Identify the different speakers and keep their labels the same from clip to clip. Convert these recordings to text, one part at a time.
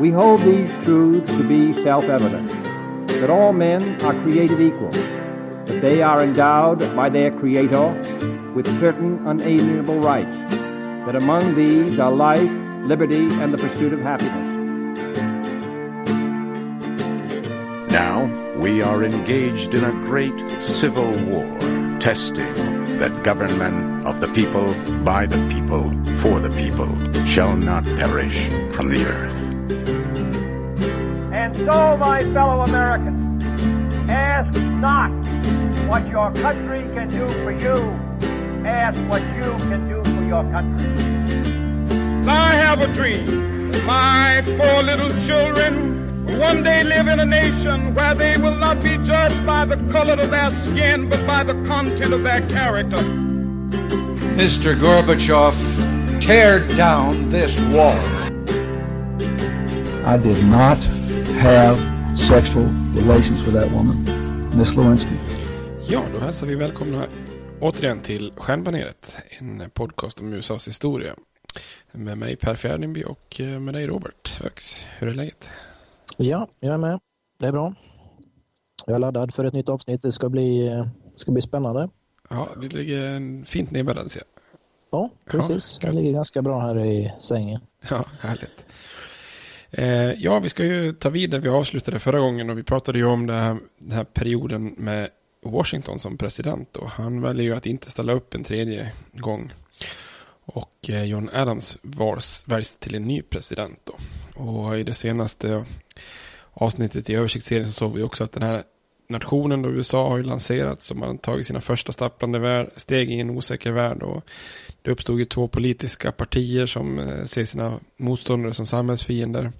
Speaker 1: We hold these truths to be self-evident, that all men are created equal, that they are endowed by their Creator with certain unalienable rights, that among these are life, liberty, and the pursuit of happiness.
Speaker 2: Now we are engaged in a great civil war, testing that government of the people, by the people, for the people, shall not perish from the earth.
Speaker 1: And so, my fellow Americans, ask not what your country can do for you. Ask what you can do for your country.
Speaker 3: I have a dream. My four little children will one day live in a nation where they will not be judged by the color of their skin, but by the content of their character.
Speaker 4: Mr. Gorbachev, tear down this wall.
Speaker 5: I did not have sexual relations with that woman, Miss Lewinsky.
Speaker 6: Ja, då hälsar vi välkomna återigen till Stjärnbaneret, en podcast om USAs historia. Med mig Per Fjärdingby och eh, med dig Robert Högs. Hur är läget?
Speaker 7: Ja, jag är med. Det är bra. Jag är laddad för ett nytt avsnitt. Det ska bli, ska bli spännande.
Speaker 6: Ja, vi ligger fint nedbäddade ser jag.
Speaker 7: Ja, precis.
Speaker 6: Ja,
Speaker 7: jag ligger ganska bra här i sängen.
Speaker 6: Ja, härligt. Eh, ja, vi ska ju ta vid där vi avslutade förra gången och vi pratade ju om det här, den här perioden med Washington som president och han väljer ju att inte ställa upp en tredje gång. Och eh, John Adams väljs till en ny president då. Och i det senaste avsnittet i översiktsserien så såg vi också att den här nationen då USA har ju lanserats och man har tagit sina första stapplande steg i en osäker värld och det uppstod ju två politiska partier som eh, ser sina motståndare som samhällsfiender.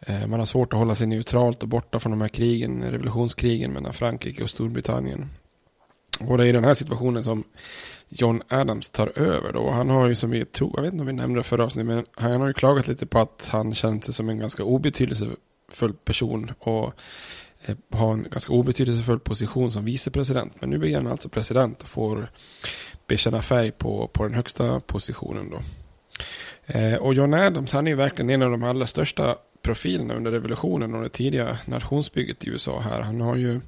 Speaker 6: Eh, man har svårt att hålla sig neutralt och borta från de här krigen, revolutionskrigen mellan Frankrike och Storbritannien. Och det är i den här situationen som John Adams tar över då. Han har ju som vi tror, jag vet inte om vi nämnde det förra avsnittet, men han har ju klagat lite på att han känt sig som en ganska full person och eh, har en ganska obetydelsefull position som vicepresident. Men nu blir han alltså president och får bekänna färg på, på den högsta positionen då. Eh, och John Adams, han är ju verkligen en av de allra största profilerna under revolutionen och det tidiga nationsbygget i USA här. Han har ju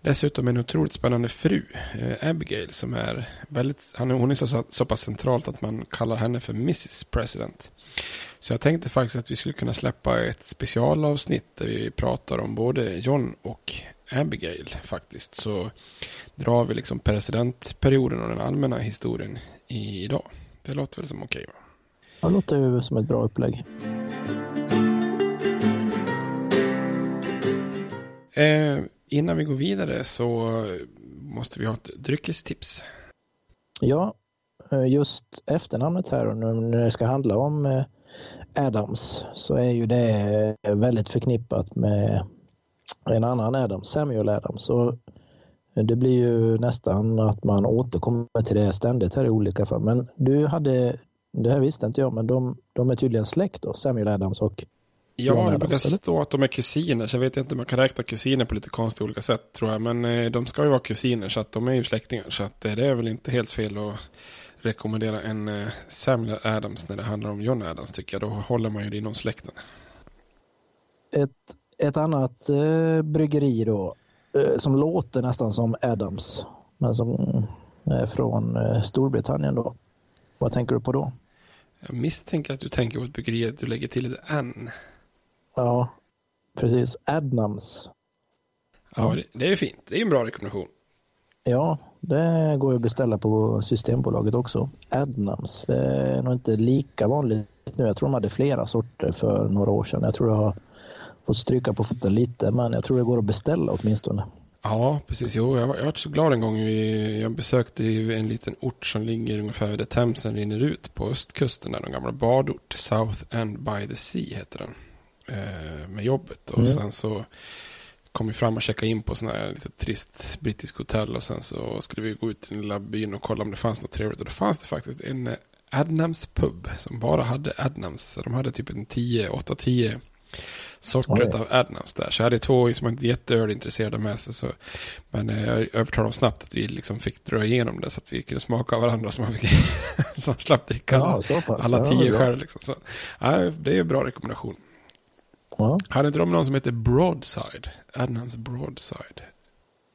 Speaker 6: dessutom en otroligt spännande fru, eh, Abigail, som är väldigt, hon är så, så pass centralt att man kallar henne för Mrs President. Så jag tänkte faktiskt att vi skulle kunna släppa ett specialavsnitt där vi pratar om både John och Abigail faktiskt. Så drar vi liksom presidentperioden och den allmänna historien i, idag. Det låter väl som okej va?
Speaker 7: Ja, det låter ju som ett bra upplägg.
Speaker 6: Eh, innan vi går vidare så måste vi ha ett dryckestips.
Speaker 7: Ja, eh, just efternamnet här och när det ska handla om eh, Adams så är ju det eh, väldigt förknippat med en annan Adams, Samuel Adams. Så det blir ju nästan att man återkommer till det ständigt här i olika fall. Men du hade, det här visste inte jag, men de, de är tydligen släkt då, Samuel Adams och
Speaker 6: Ja, det brukar stå att de är kusiner, så jag vet inte, man kan räkna kusiner på lite konstiga olika sätt tror jag. Men eh, de ska ju vara kusiner, så att de är ju släktingar. Så att eh, det är väl inte helt fel att rekommendera en eh, Samuel Adams när det handlar om John Adams tycker jag. Då håller man ju det inom släkten.
Speaker 7: Ett, ett annat eh, bryggeri då, eh, som låter nästan som Adams, men som är från eh, Storbritannien då. Vad tänker du på då?
Speaker 6: Jag misstänker att du tänker på ett bryggeri att du lägger till ett N.
Speaker 7: Ja, precis. Adnams.
Speaker 6: Ja, det, det är fint. Det är en bra rekommendation.
Speaker 7: Ja, det går ju att beställa på Systembolaget också. Adnams. Det är nog inte lika vanligt nu. Jag tror de hade flera sorter för några år sedan. Jag tror jag har fått stryka på foten lite, men jag tror det går att beställa åtminstone.
Speaker 6: Ja, precis. Jo, jag var, jag var så glad en gång. Vi, jag besökte en liten ort som ligger ungefär där Themsen rinner ut på östkusten. Där, en gamla badort. South End by the Sea heter den. Eh, med jobbet. Och mm. sen så kom vi fram och checkade in på sån här lite trist brittisk hotell. Och sen så skulle vi gå ut till den lilla byn och kolla om det fanns något trevligt. Och då fanns det faktiskt en eh, Adnams pub som bara hade Adnams. De hade typ en 10, 8-10 sorter av Adnams där. Så jag hade två som inte jätteölintresserade med sig. Så, men eh, jag övertalade dem snabbt att vi liksom fick dra igenom det så att vi kunde smaka av varandra så man, fick, så man slapp dricka ja, alla, alla tio själv. Liksom. Så, ja, det är en bra rekommendation. Ja. Hade inte de någon som heter Broadside? Adnams Broadside.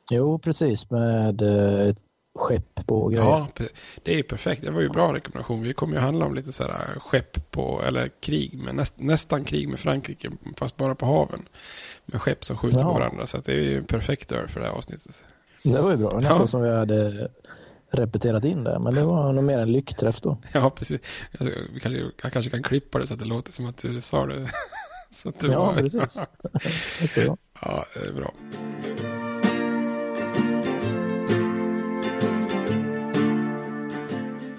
Speaker 7: Jo, precis med eh, ett skepp på grejer.
Speaker 6: Ja, det är perfekt. Det var ju bra rekommendation. Vi kommer ju handla om lite så här skepp på, eller krig, med näst, nästan krig med Frankrike, fast bara på haven. Med skepp som skjuter ja. på varandra. Så det är ju perfekt dör för det här avsnittet.
Speaker 7: Det var ju bra. Nästan ja. som vi hade repeterat in det. Men det var nog mer en lyckträff då.
Speaker 6: Ja, precis. Jag, jag kanske kan klippa det så att det låter som att du sa det.
Speaker 7: Så att det ja, var... precis.
Speaker 6: ja, det är bra.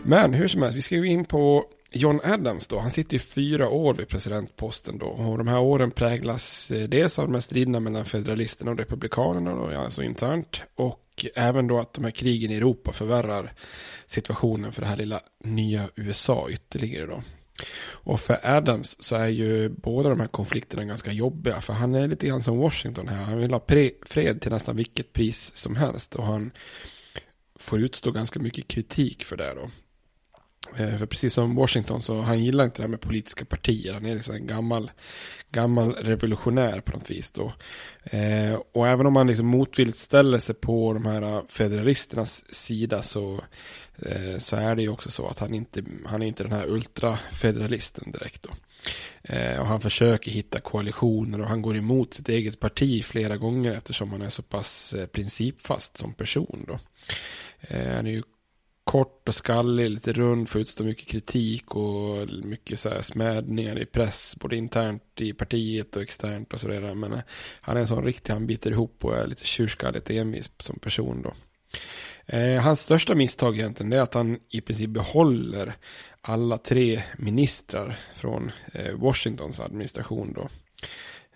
Speaker 6: Men hur som helst, vi ska ju in på John Adams då. Han sitter ju fyra år vid presidentposten då. Och de här åren präglas eh, dels av de här striderna mellan federalisterna och republikanerna då, alltså internt. Och även då att de här krigen i Europa förvärrar situationen för det här lilla nya USA ytterligare då. Och för Adams så är ju båda de här konflikterna ganska jobbiga. För han är lite grann som Washington här. Han vill ha fred till nästan vilket pris som helst. Och han får utstå ganska mycket kritik för det då. Eh, för precis som Washington så han gillar inte det här med politiska partier. Han är liksom en gammal, gammal revolutionär på något vis då. Eh, och även om han liksom motvilligt ställer sig på de här federalisternas sida så, eh, så är det ju också så att han inte, han är inte den här ultrafederalisten direkt då. Eh, och han försöker hitta koalitioner och han går emot sitt eget parti flera gånger eftersom han är så pass eh, principfast som person då. Eh, han är ju kort och skallig, lite rund, får utstå mycket kritik och mycket så här smädningar i press, både internt i partiet och externt och sådär. Men eh, han är en sån riktig, han biter ihop och är lite tjurskalligt envis som person då. Eh, hans största misstag egentligen är att han i princip behåller alla tre ministrar från eh, Washingtons administration då.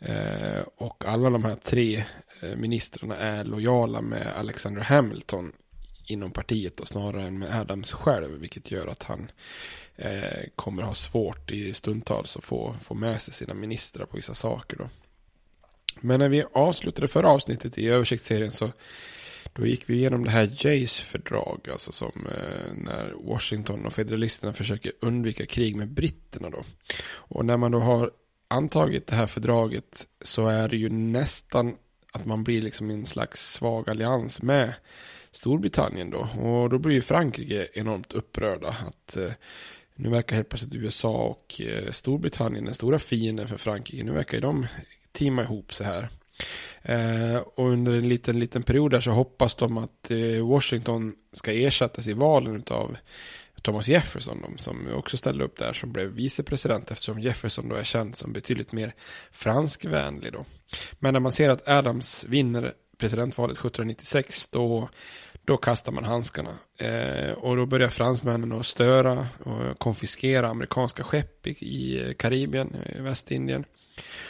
Speaker 6: Eh, och alla de här tre eh, ministrarna är lojala med Alexander Hamilton inom partiet och snarare än med Adams själv. Vilket gör att han eh, kommer ha svårt i stundtals att få, få med sig sina ministrar på vissa saker. Då. Men när vi avslutade förra avsnittet i översiktsserien så då gick vi igenom det här Jays fördrag, alltså som eh, när Washington och federalisterna försöker undvika krig med britterna då. Och när man då har antagit det här fördraget så är det ju nästan att man blir liksom en slags svag allians med Storbritannien då. Och då blir ju Frankrike enormt upprörda att eh, nu verkar helt plötsligt USA och eh, Storbritannien den stora fienden för Frankrike. Nu verkar ju de teama ihop så här. Eh, och under en liten, liten period där så hoppas de att eh, Washington ska ersättas i valen av Thomas Jefferson de, som också ställde upp där som blev vicepresident eftersom Jefferson då är känd som betydligt mer franskvänlig då. Men när man ser att Adams vinner presidentvalet 1796 då, då kastar man handskarna. Eh, och då börjar fransmännen att störa och konfiskera amerikanska skepp i, i Karibien, i Västindien.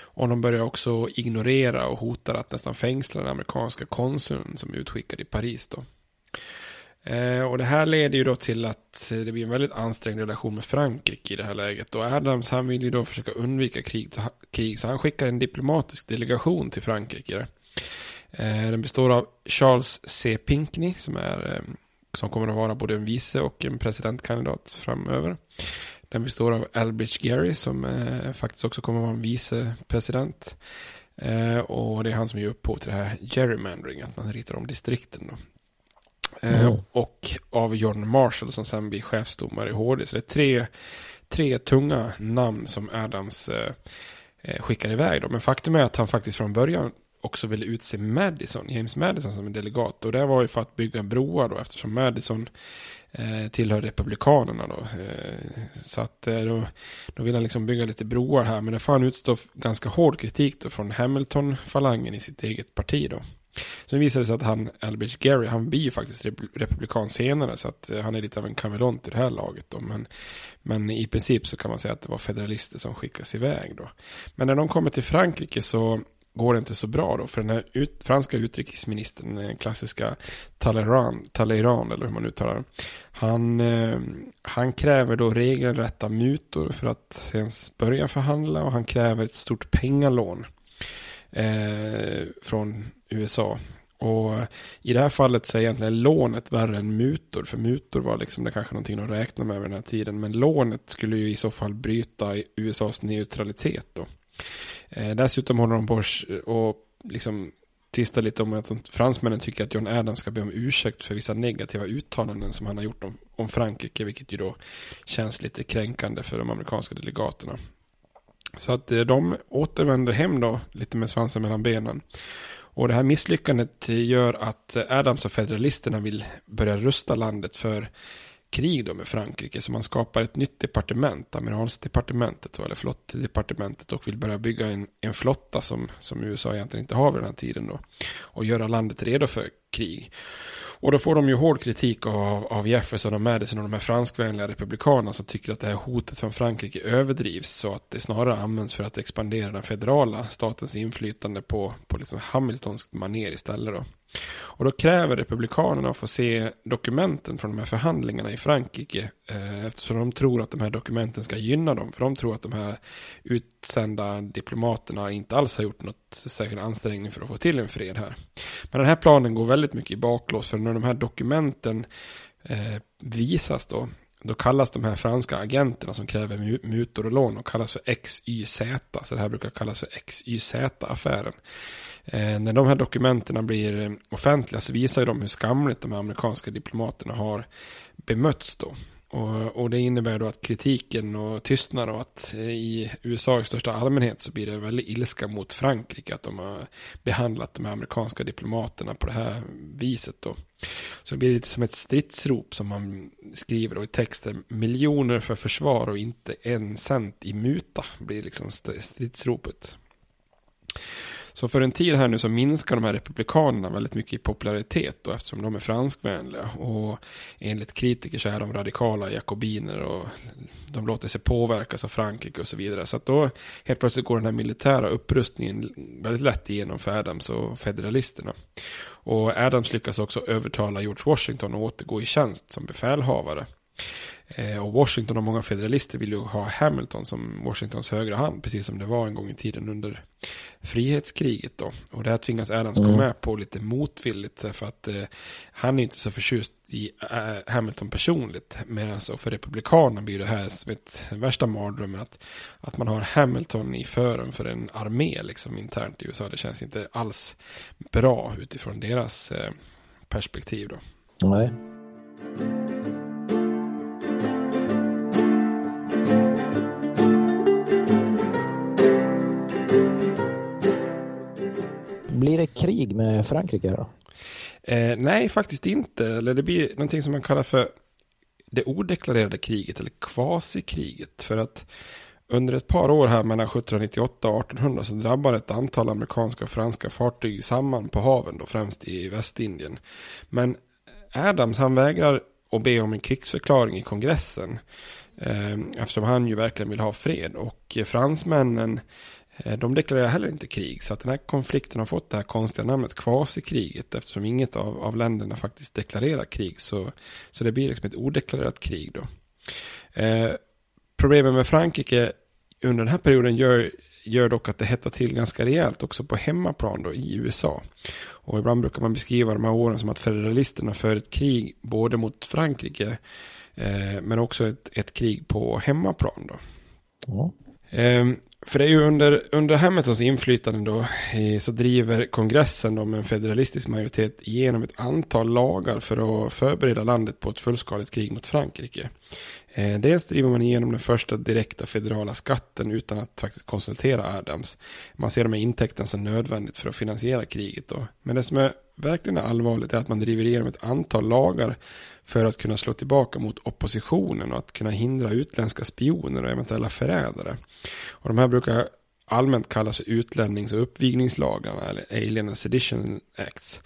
Speaker 6: Och de börjar också ignorera och hotar att nästan fängsla den amerikanska konsuln som är utskickad i Paris då. Eh, och det här leder ju då till att det blir en väldigt ansträngd relation med Frankrike i det här läget. Och Adams han vill ju då försöka undvika krig, krig så han skickar en diplomatisk delegation till Frankrike. Där den består av Charles C. Pinckney som, är, eh, som kommer att vara både en vice och en presidentkandidat framöver. Den består av Albridge Gary som eh, faktiskt också kommer att vara en vicepresident. Eh, och det är han som ger upphov till det här gerrymandering, att man ritar om distrikten. Då. Eh, mm. Och av John Marshall som sen blir chefsdomare i HD. Så det är tre, tre tunga namn som Adams eh, eh, skickar iväg. Då. Men faktum är att han faktiskt från början också ville utse Madison, James Madison som en delegat. Och det var ju för att bygga broar då eftersom Madison eh, tillhör Republikanerna då. Eh, så att eh, då, då vill han liksom bygga lite broar här. Men det får han utstå ganska hård kritik då från Hamilton-falangen i sitt eget parti då. Sen visade det sig att han, Albert Gary, han blir ju faktiskt republikan senare. Så att eh, han är lite av en kameleont i det här laget då. Men, men i princip så kan man säga att det var federalister som skickas iväg då. Men när de kommer till Frankrike så går det inte så bra då. För den här ut, franska utrikesministern, den klassiska Talleyrand, Talleyrand eller hur man uttalar det. Han, eh, han kräver då regelrätta mutor för att ens börja förhandla och han kräver ett stort pengalån eh, från USA. Och i det här fallet så är egentligen lånet värre än mutor. För mutor var liksom det kanske någonting de räknade med vid den här tiden. Men lånet skulle ju i så fall bryta USAs neutralitet då. Eh, dessutom håller de på och liksom tvistar lite om att fransmännen tycker att John Adams ska be om ursäkt för vissa negativa uttalanden som han har gjort om, om Frankrike, vilket ju då känns lite kränkande för de amerikanska delegaterna. Så att eh, de återvänder hem då, lite med svansen mellan benen. Och det här misslyckandet gör att Adams och federalisterna vill börja rusta landet för krig då med Frankrike. Så man skapar ett nytt departement, amiralsdepartementet eller flottdepartementet och vill börja bygga en, en flotta som, som USA egentligen inte har vid den här tiden då. Och göra landet redo för krig. Och då får de ju hård kritik av, av Jefferson och Madison och de här franskvänliga republikanerna som tycker att det här hotet från Frankrike överdrivs så att det snarare används för att expandera den federala statens inflytande på, på liksom Hamiltonskt maner istället då. Och då kräver republikanerna att få se dokumenten från de här förhandlingarna i Frankrike eh, eftersom de tror att de här dokumenten ska gynna dem. För de tror att de här utsända diplomaterna inte alls har gjort något särskild ansträngning för att få till en fred här. Men den här planen går väldigt mycket i baklås för när de här dokumenten eh, visas då då kallas de här franska agenterna som kräver mutor och lån och kallas för XYZ. Så det här brukar kallas för XYZ-affären. Eh, när de här dokumenten blir eh, offentliga så visar de hur skamligt de här amerikanska diplomaterna har bemötts då. Och, och, det innebär då att kritiken och tystnar och att eh, i USA i största allmänhet så blir det väldigt ilska mot Frankrike att de har behandlat de här amerikanska diplomaterna på det här viset då. Så det blir lite som ett stridsrop som man skriver då i texten. Miljoner för försvar och inte en cent i muta blir liksom stridsropet. Så för en tid här nu så minskar de här republikanerna väldigt mycket i popularitet då, eftersom de är franskvänliga. Och enligt kritiker så är de radikala jakobiner och de låter sig påverkas av Frankrike och så vidare. Så att då helt plötsligt går den här militära upprustningen väldigt lätt igenom för Adams och federalisterna. Och Adams lyckas också övertala George Washington att återgå i tjänst som befälhavare. Eh, och Washington och många federalister vill ju ha Hamilton som Washingtons högra hand, precis som det var en gång i tiden under frihetskriget då. Och det här tvingas Adams mm. gå med på lite motvilligt, för att eh, han är inte så förtjust i äh, Hamilton personligt. Medan så för Republikanerna blir det här som ett värsta mardrömmen att, att man har Hamilton i fören för en armé liksom internt i USA. Det känns inte alls bra utifrån deras eh, perspektiv då.
Speaker 7: Nej. Blir det krig med Frankrike då?
Speaker 6: Eh, nej, faktiskt inte. Eller det blir någonting som man kallar för det odeklarerade kriget eller kvasikriget. För att under ett par år här mellan 1798 och 1800 så drabbade ett antal amerikanska och franska fartyg samman på haven då främst i Västindien. Men Adams han vägrar att be om en krigsförklaring i kongressen. Eh, eftersom han ju verkligen vill ha fred. Och fransmännen de deklarerar heller inte krig, så att den här konflikten har fått det här konstiga namnet kvasikriget eftersom inget av, av länderna faktiskt deklarerar krig. Så, så det blir liksom ett odeklarerat krig då. Eh, problemet med Frankrike under den här perioden gör, gör dock att det hettar till ganska rejält också på hemmaplan då i USA. Och ibland brukar man beskriva de här åren som att federalisterna för ett krig både mot Frankrike eh, men också ett, ett krig på hemmaplan då. Ja. Eh, för det är ju under, under Hamiltons inflytande då eh, så driver kongressen då med en federalistisk majoritet igenom ett antal lagar för att förbereda landet på ett fullskaligt krig mot Frankrike. Eh, dels driver man igenom den första direkta federala skatten utan att faktiskt konsultera Adams. Man ser de här intäkterna som nödvändigt för att finansiera kriget. Då. Men det som är verkligen är allvarligt är att man driver igenom ett antal lagar för att kunna slå tillbaka mot oppositionen och att kunna hindra utländska spioner och eventuella förrädare. Och de här brukar allmänt kallas utlännings och uppvigningslagarna eller Alien and Sedition Acts.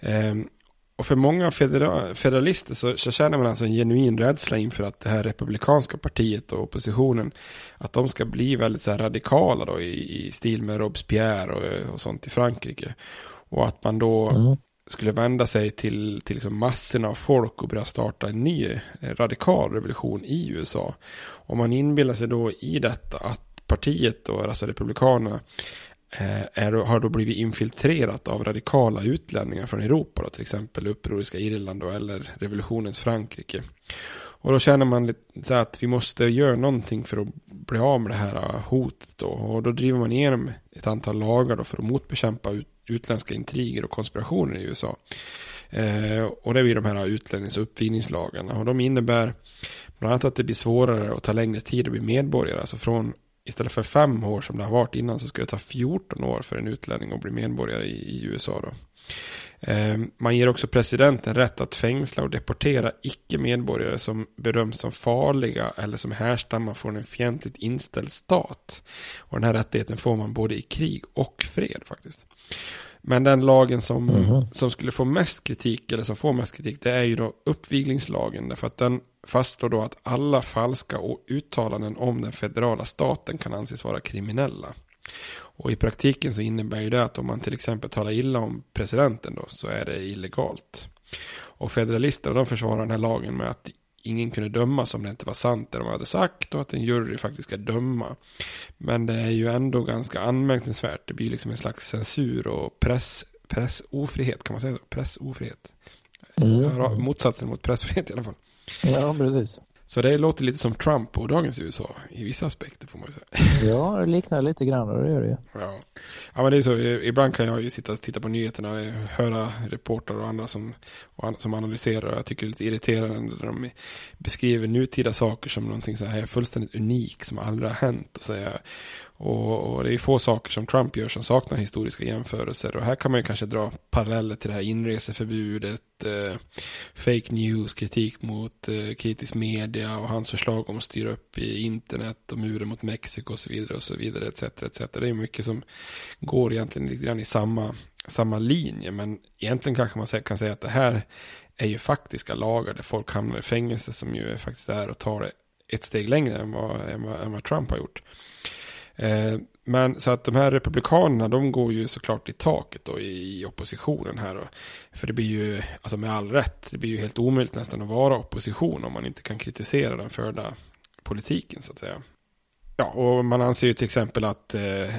Speaker 6: Ehm, och för många federalister så, så känner man alltså en genuin rädsla inför att det här republikanska partiet och oppositionen att de ska bli väldigt så här radikala då i, i stil med Robespierre och, och sånt i Frankrike. Och att man då mm. skulle vända sig till, till liksom massorna av folk och börja starta en ny radikal revolution i USA. Och man inbillar sig då i detta att partiet, då, alltså Republikanerna, eh, är, har då blivit infiltrerat av radikala utlänningar från Europa, då, till exempel upproriska Irland då, eller revolutionens Frankrike. Och då känner man lite så att vi måste göra någonting för att bli av med det här hotet då. Och då driver man igenom ett antal lagar då för att motbekämpa ut, utländska intriger och konspirationer i USA. Eh, och det blir de här utlännings och uppfinningslagarna. Och de innebär bland annat att det blir svårare och tar längre tid att bli medborgare. Alltså från istället för fem år som det har varit innan så ska det ta 14 år för en utlänning att bli medborgare i, i USA. Då. Eh, man ger också presidenten rätt att fängsla och deportera icke-medborgare som bedöms som farliga eller som härstammar från en fientligt inställd stat. Och den här rättigheten får man både i krig och fred faktiskt. Men den lagen som, mm -hmm. som skulle få mest kritik, eller som får mest kritik, det är ju då uppviglingslagen. Därför att den fastslår då att alla falska uttalanden om den federala staten kan anses vara kriminella. Och i praktiken så innebär ju det att om man till exempel talar illa om presidenten då så är det illegalt. Och federalisterna de försvarar den här lagen med att ingen kunde dömas om det inte var sant det de hade sagt och att en jury faktiskt ska döma. Men det är ju ändå ganska anmärkningsvärt. Det blir liksom en slags censur och press, pressofrihet kan man säga så? Pressofrihet. Mm. Motsatsen mot pressfrihet i alla fall.
Speaker 7: Ja, precis.
Speaker 6: Så det låter lite som Trump och dagens USA i vissa aspekter får man ju säga.
Speaker 7: Ja, det liknar lite grann och det gör det ju.
Speaker 6: Ja. ja, men det är så. Ibland kan jag ju sitta och titta på nyheterna, höra reportrar och andra som, som analyserar. Jag tycker det är lite irriterande när de beskriver nutida saker som någonting så här fullständigt unik som aldrig har hänt. Och säga, och, och, det är få saker som Trump gör som saknar historiska jämförelser. Och här kan man ju kanske dra paralleller till det här inreseförbudet, eh, fake news, kritik mot eh, kritisk media och hans förslag om att styra upp i internet och muren mot Mexiko och så vidare och så vidare etc. etc. Det är mycket som går egentligen lite grann i samma, samma linje. Men egentligen kanske man kan säga att det här är ju faktiska lagar där folk hamnar i fängelse som ju faktiskt är och tar det ett steg längre än vad, än vad, än vad Trump har gjort. Eh, men så att de här republikanerna, de går ju såklart i taket då i oppositionen här. Då. För det blir ju, alltså med all rätt, det blir ju helt omöjligt nästan att vara opposition om man inte kan kritisera den förda politiken så att säga. Ja, och man anser ju till exempel att, eh,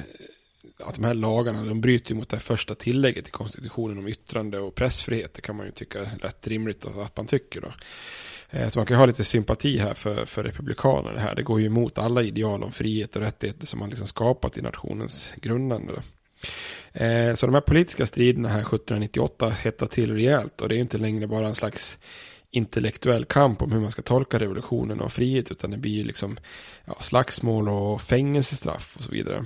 Speaker 6: att de här lagarna, de bryter mot det första tillägget i konstitutionen om yttrande och pressfrihet. Det kan man ju tycka är rätt rimligt att man tycker då. Eh, så man kan ha lite sympati här för, för republikanerna här. Det går ju emot alla ideal om frihet och rättigheter som man liksom skapat i nationens grundande. Eh, så de här politiska striderna här 1798 hettar till rejält och det är inte längre bara en slags intellektuell kamp om hur man ska tolka revolutionen och frihet utan det blir ju liksom ja, slagsmål och fängelsestraff och så vidare.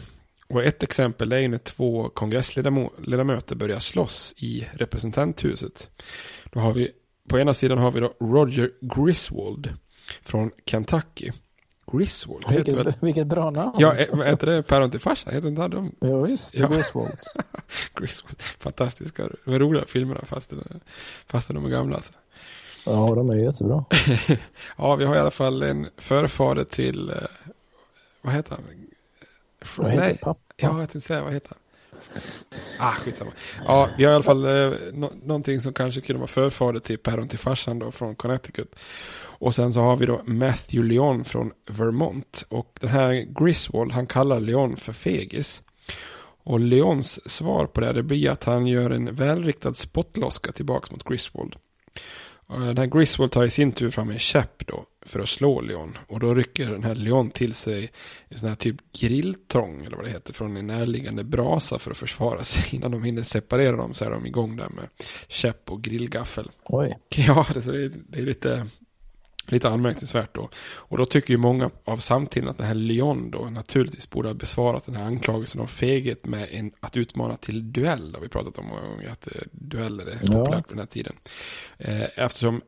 Speaker 6: Och ett exempel är ju när två kongressledamöter börjar slåss i representanthuset. Då har vi på ena sidan har vi då Roger Griswold från Kentucky. Griswold?
Speaker 7: Vilket, väl... vilket bra namn.
Speaker 6: Ja, heter det päron till farsa? Heter inte
Speaker 7: de? Ja, visst, ja. Griswolds.
Speaker 6: Griswold. Fantastiska, de roliga filmerna fast, fast de är gamla alltså.
Speaker 7: Ja, de är jättebra.
Speaker 6: ja, vi har i alla fall en förfader till, eh, vad heter han?
Speaker 7: Vad heter Nej. pappa?
Speaker 6: Ja, jag tänkte säga, vad heter han? Ah, skitsamma. Ja, vi har i alla fall eh, no någonting som kanske kunde vara förfader till päron till farsan då från Connecticut. Och sen så har vi då Matthew Leon från Vermont. Och den här Griswold, han kallar Leon för fegis. Och Leons svar på det, det blir att han gör en välriktad spottloska tillbaka mot Griswold. Den här Griswold tar i sin tur fram en käpp då för att slå Leon. Och då rycker den här Leon till sig en sån här typ grilltång eller vad det heter från en närliggande brasa för att försvara sig. Innan de hinner separera dem så är de igång där med käpp och grillgaffel.
Speaker 7: Oj.
Speaker 6: Ja, det är, det är lite Lite anmärkningsvärt då. Och då tycker ju många av samtiden att den här Leon då naturligtvis borde ha besvarat den här anklagelsen om feghet med en, att utmana till duell. Det har vi pratat om att eh, dueller är populärt på den här tiden. Eh, eftersom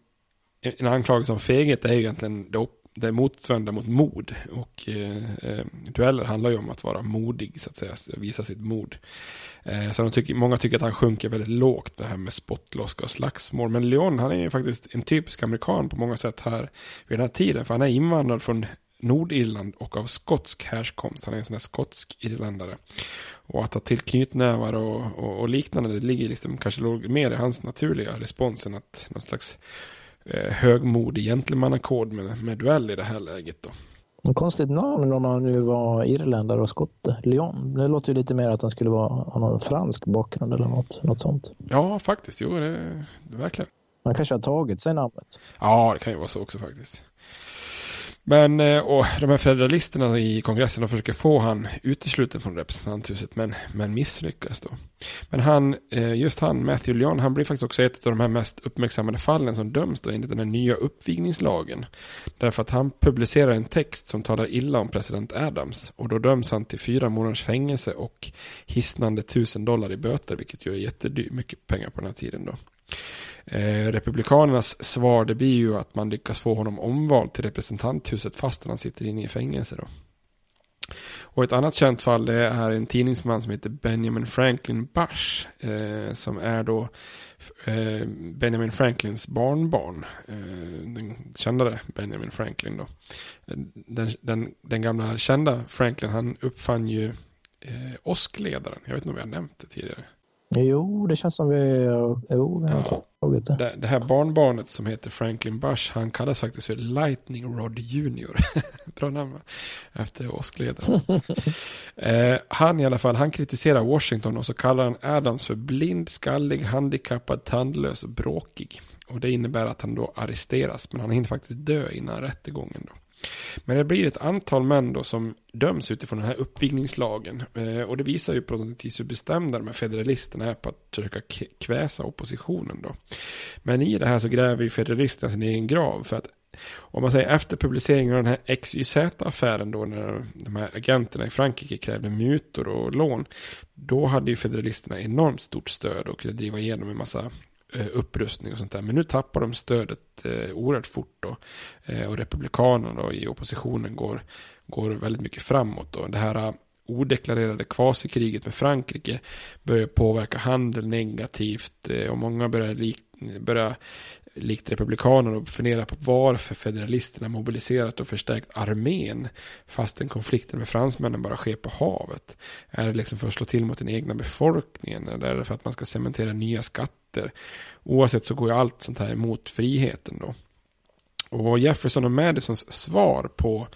Speaker 6: en anklagelse om feghet är ju egentligen det, det motsvarande mot mod. Och eh, eh, dueller handlar ju om att vara modig, så att säga, visa sitt mod. Eh, så de tycker, många tycker att han sjunker väldigt lågt, det här med spottloska och slagsmål. Men Leon, han är ju faktiskt en typisk amerikan på många sätt här vid den här tiden. För han är invandrad från Nordirland och av skotsk härkomst. Han är en sån här skotsk irländare. Och att ta till knytnävar och, och, och liknande, det ligger liksom kanske mer i hans naturliga respons än att någon slags eh, högmodig gentlemannakod med, med duell i det här läget då.
Speaker 7: En konstigt namn om han nu var irländare och skotte. Leon. Det låter ju lite mer att han skulle vara, ha någon fransk bakgrund eller något, något sånt.
Speaker 6: Ja, faktiskt. Jo, det, det verkligen.
Speaker 7: Han kanske har tagit sig namnet.
Speaker 6: Ja, det kan ju vara så också faktiskt. Men eh, och de här federalisterna i kongressen försöker få han utesluten från representanthuset men, men misslyckas då. Men han, eh, just han, Matthew Leon, han blir faktiskt också ett av de här mest uppmärksammade fallen som döms då enligt den här nya uppvigningslagen. Därför att han publicerar en text som talar illa om president Adams och då döms han till fyra månaders fängelse och hisnande tusen dollar i böter vilket ju är jättemycket pengar på den här tiden då. Eh, republikanernas svar det blir ju att man lyckas få honom omvald till representanthuset fast han sitter inne i fängelse då. Och ett annat känt fall det är en tidningsman som heter Benjamin Franklin Bush. Eh, som är då eh, Benjamin Franklins barnbarn. Eh, den kändare Benjamin Franklin då. Den, den, den, gamla kända Franklin han uppfann ju eh, åskledaren. Jag vet inte om jag har nämnt det tidigare.
Speaker 7: Jo, det känns som vi, jo, vi har ja. tagit det.
Speaker 6: det. Det här barnbarnet som heter Franklin Bush, han kallas faktiskt för Lightning Rod Junior. Bra namn va? Efter åskledaren. eh, han i alla fall, han kritiserar Washington och så kallar han Adams för blind, skallig, handikappad, tandlös och bråkig. Och det innebär att han då arresteras, men han hinner faktiskt dö innan rättegången då. Men det blir ett antal män då som döms utifrån den här uppvigningslagen. Eh, och det visar ju på något vis hur bestämda de här federalisterna är på att försöka kväsa oppositionen då. Men i det här så gräver ju federalisterna sin egen grav. För att om man säger efter publiceringen av den här XYZ-affären då när de här agenterna i Frankrike krävde mutor och lån. Då hade ju federalisterna enormt stort stöd och kunde driva igenom en massa Eh, upprustning och sånt där. Men nu tappar de stödet eh, oerhört fort då. Eh, och republikanerna då, i oppositionen går, går väldigt mycket framåt. Då. Det här eh, odeklarerade kvasikriget med Frankrike börjar påverka handel negativt eh, och många börjar börja likt republikanerna fundera på varför federalisterna mobiliserat och förstärkt armén fastän konflikten med fransmännen bara sker på havet. Är det liksom för att slå till mot den egna befolkningen eller är det för att man ska cementera nya skatter? Oavsett så går ju allt sånt här emot friheten då. Och Jefferson och Madisons svar på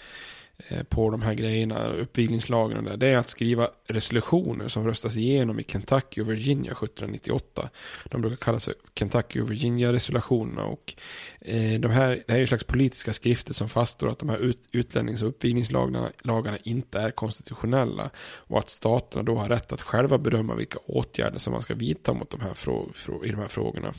Speaker 6: Eh, på de här grejerna, uppviglingslagen och det är att skriva resolutioner som röstas igenom i Kentucky och Virginia 1798. De brukar kallas för Kentucky och Virginia-resolutionerna och eh, de här, det här är ju slags politiska skrifter som fastslår att de här ut, utlännings och uppviglingslagarna lagarna inte är konstitutionella och att staterna då har rätt att själva bedöma vilka åtgärder som man ska vidta mot de här, frå, frå, i de här frågorna.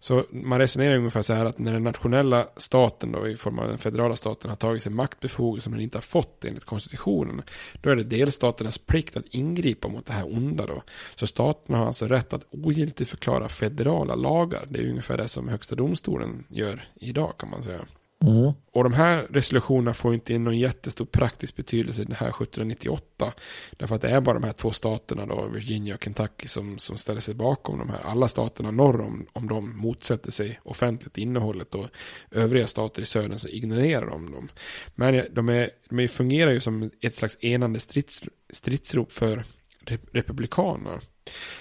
Speaker 6: Så man resonerar ungefär så här att när den nationella staten då i form av den federala staten har tagit sig maktbefogelser som den inte har fått enligt konstitutionen. Då är det delstaternas plikt att ingripa mot det här onda då. Så staterna har alltså rätt att ogiltigt förklara federala lagar. Det är ungefär det som högsta domstolen gör idag kan man säga. Mm. Och de här resolutionerna får inte in någon jättestor praktisk betydelse i den här 1798. Därför att det är bara de här två staterna då, Virginia och Kentucky, som, som ställer sig bakom de här. Alla staterna norr om, om de motsätter sig offentligt innehållet och övriga stater i södern så ignorerar de dem. Men de, är, de fungerar ju som ett slags enande strids, stridsrop för republikaner.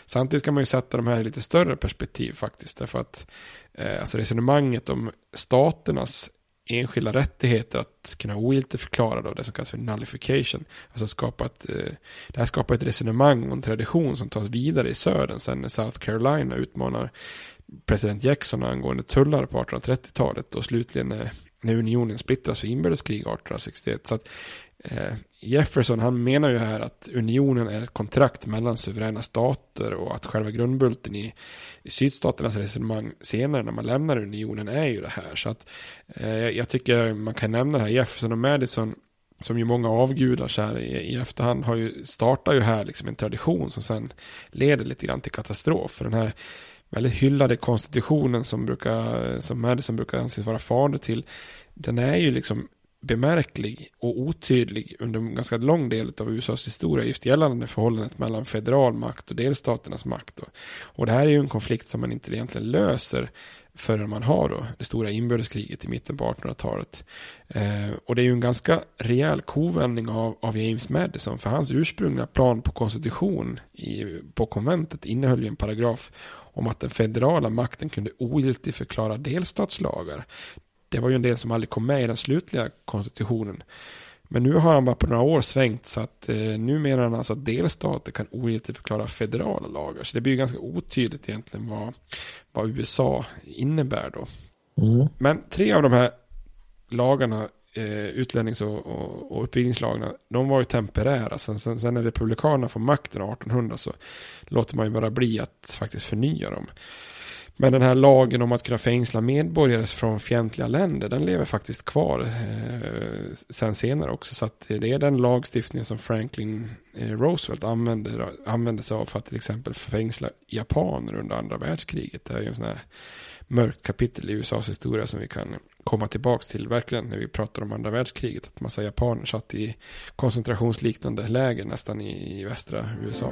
Speaker 6: Samtidigt kan man ju sätta de här i lite större perspektiv faktiskt. Därför att eh, alltså resonemanget om staternas enskilda rättigheter att kunna ogiltigförklara då det som kallas för nullification. Alltså skapa ett, eh, det här skapar ett resonemang och en tradition som tas vidare i södern sen när South Carolina utmanar president Jackson angående tullar på 1830-talet och slutligen när, när unionen splittras för inbördeskrig 1861. Så att eh, Jefferson han menar ju här att unionen är ett kontrakt mellan suveräna stater och att själva grundbulten i, i sydstaternas resonemang senare när man lämnar unionen är ju det här. Så att eh, jag tycker man kan nämna det här Jefferson och Madison som ju många avgudar så här i, i efterhand har ju startat ju här liksom en tradition som sen leder lite grann till katastrof. För den här väldigt hyllade konstitutionen som brukar, som Madison brukar anses vara fader till, den är ju liksom bemärklig och otydlig under en ganska lång del av USAs historia just gällande förhållandet mellan federal makt och delstaternas makt. Och det här är ju en konflikt som man inte egentligen löser förrän man har då det stora inbördeskriget i mitten på 1800-talet. Eh, och det är ju en ganska rejäl kovändning av, av James Madison, för hans ursprungliga plan på konstitution i, på konventet innehöll ju en paragraf om att den federala makten kunde ogiltigt förklara delstatslagar det var ju en del som aldrig kom med i den slutliga konstitutionen. Men nu har han bara på några år svängt så att eh, nu menar han alltså att delstater kan förklara federala lagar. Så det blir ju ganska otydligt egentligen vad, vad USA innebär då. Mm. Men tre av de här lagarna, eh, utlännings och, och, och uppviglingslagarna, de var ju temporära. Sen, sen, sen när republikanerna får makten 1800 så låter man ju bara bli att faktiskt förnya dem. Men den här lagen om att kunna fängsla medborgare från fientliga länder, den lever faktiskt kvar eh, sen senare också. Så att det är den lagstiftningen som Franklin eh, Roosevelt använde, använde sig av för att till exempel fängsla japaner under andra världskriget. Det är ju en sån här mörkt kapitel i USAs historia som vi kan komma tillbaka till verkligen när vi pratar om andra världskriget. Att massa japaner satt i koncentrationsliknande läger nästan i, i västra USA.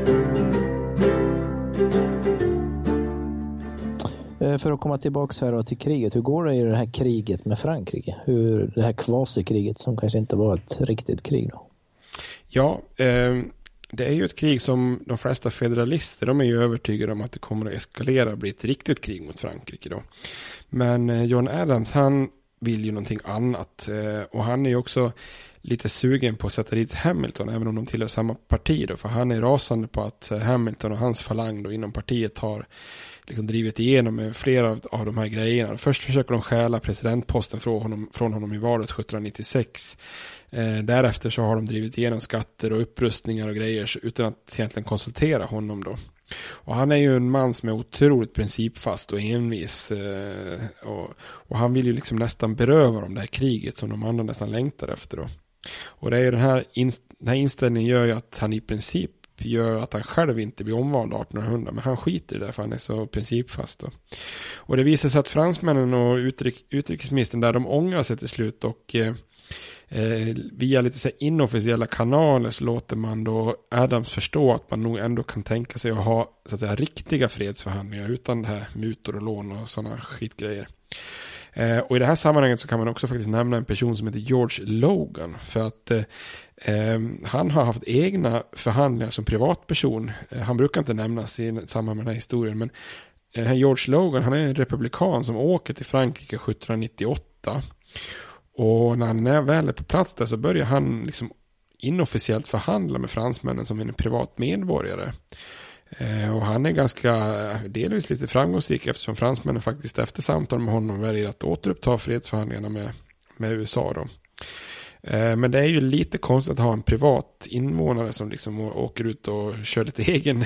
Speaker 7: Eh, för att komma tillbaka här till kriget, hur går det i det här kriget med Frankrike? Hur, det här kvasikriget som kanske inte var ett riktigt krig då?
Speaker 6: Ja, eh, det är ju ett krig som de flesta federalister, de är ju övertygade om att det kommer att eskalera och bli ett riktigt krig mot Frankrike då. Men eh, John Adams, han vill ju någonting annat. Eh, och han är ju också lite sugen på att sätta dit Hamilton, även om de tillhör samma parti då, för han är rasande på att eh, Hamilton och hans falang då inom partiet har liksom drivit igenom flera av, av de här grejerna. Först försöker de stjäla presidentposten från honom, från honom i valet 1796. Eh, därefter så har de drivit igenom skatter och upprustningar och grejer utan att egentligen konsultera honom då. Och han är ju en man som är otroligt principfast och envis. Eh, och, och, han vill ju liksom nästan beröva dem det här kriget som de andra nästan längtar efter då. Och det är ju den här, inst den här inställningen gör ju att han i princip gör att han själv inte blir omvald 1800. Men han skiter i det för han är så principfast. Då. Och det visar sig att fransmännen och utrik utrikesministern där de ångrar sig till slut. Och eh, eh, via lite så inofficiella kanaler så låter man då Adams förstå att man nog ändå kan tänka sig att ha så att säga, riktiga fredsförhandlingar utan det här mutor och lån och sådana skitgrejer. Eh, och i det här sammanhanget så kan man också faktiskt nämna en person som heter George Logan. För att eh, ehm, han har haft egna förhandlingar som privatperson. Eh, han brukar inte nämnas i samband med den här historien. Men eh, George Logan, han är en republikan som åker till Frankrike 1798. Och när han är väl är på plats där så börjar han liksom inofficiellt förhandla med fransmännen som en privat medborgare. Eh, och han är ganska, delvis lite framgångsrik eftersom fransmännen faktiskt efter samtal med honom väljer att återuppta fredsförhandlingarna med, med USA. Då. Eh, men det är ju lite konstigt att ha en privat invånare som liksom åker ut och kör lite egen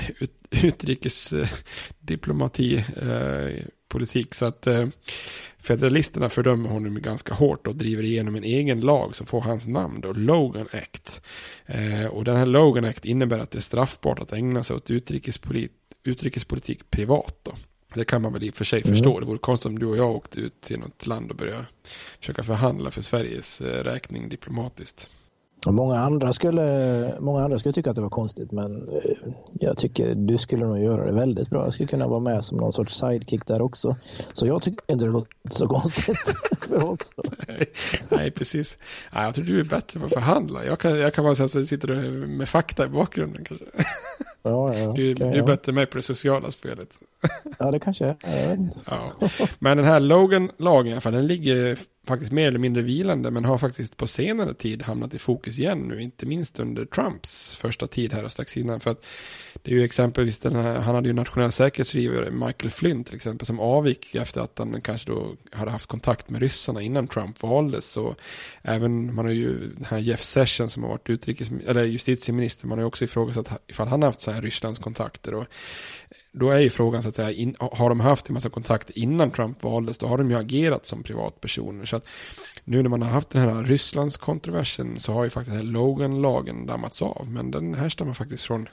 Speaker 6: utrikesdiplomati eh, eh, politik. Så att Federalisterna fördömer honom ganska hårt och driver igenom en egen lag som får hans namn då, Logan Act. Eh, och den här Logan Act innebär att det är straffbart att ägna sig åt utrikespolit utrikespolitik privat då. Det kan man väl i och för sig mm. förstå. Det vore konstigt om du och jag åkte ut till något land och började försöka förhandla för Sveriges eh, räkning diplomatiskt.
Speaker 7: Många andra, skulle, många andra skulle tycka att det var konstigt men eh, jag tycker du skulle nog göra det väldigt bra. Jag skulle kunna vara med som någon sorts sidekick där också. Så jag tycker inte det låter så konstigt för oss.
Speaker 6: Nej, nej, precis. Nej, jag tror du är bättre på att förhandla. Jag kan, jag kan vara så att du sitter med fakta i bakgrunden kanske.
Speaker 7: Ja, ja,
Speaker 6: du, okay, du är bättre med på det sociala spelet.
Speaker 7: Ja, det kanske är.
Speaker 6: Ja. Men den här Logan-lagen i alla fall, den ligger faktiskt mer eller mindre vilande, men har faktiskt på senare tid hamnat i fokus igen nu, inte minst under Trumps första tid här och strax innan. För att det är ju exempelvis den här, han hade ju nationell säkerhetsrådgivare, Michael Flynn till exempel, som avgick efter att han kanske då hade haft kontakt med ryssarna innan Trump valdes. Så även, man har ju den här Jeff Sessions som har varit utrikes, eller justitieminister, man har ju också ifrågasatt ifall han har haft så här Rysslands kontakter. Och då är ju frågan så att säga, in, har de haft en massa kontakter innan Trump valdes, då har de ju agerat som privatpersoner. Så att nu när man har haft den här Rysslands kontroversen så har ju faktiskt den här Logan-lagen dammats av. Men den härstammar faktiskt från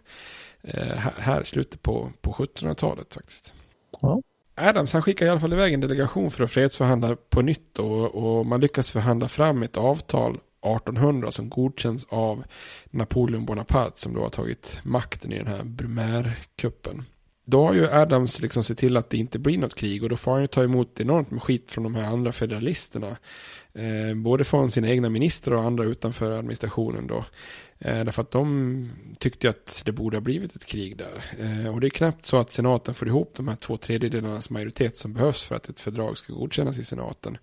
Speaker 6: eh, här, slutet på, på 1700-talet faktiskt. Ja. Adams han skickar i alla fall iväg en delegation för att fredsförhandla på nytt och, och man lyckas förhandla fram ett avtal 1800 som godkänns av Napoleon Bonaparte som då har tagit makten i den här Brumaire-kuppen då har ju Adams liksom sett till att det inte blir något krig och då får han ju ta emot enormt med skit från de här andra federalisterna. Eh, både från sina egna ministrar och andra utanför administrationen då. Eh, därför att de tyckte att det borde ha blivit ett krig där. Eh, och det är knappt så att senaten får ihop de här två tredjedelarnas majoritet som behövs för att ett fördrag ska godkännas i senaten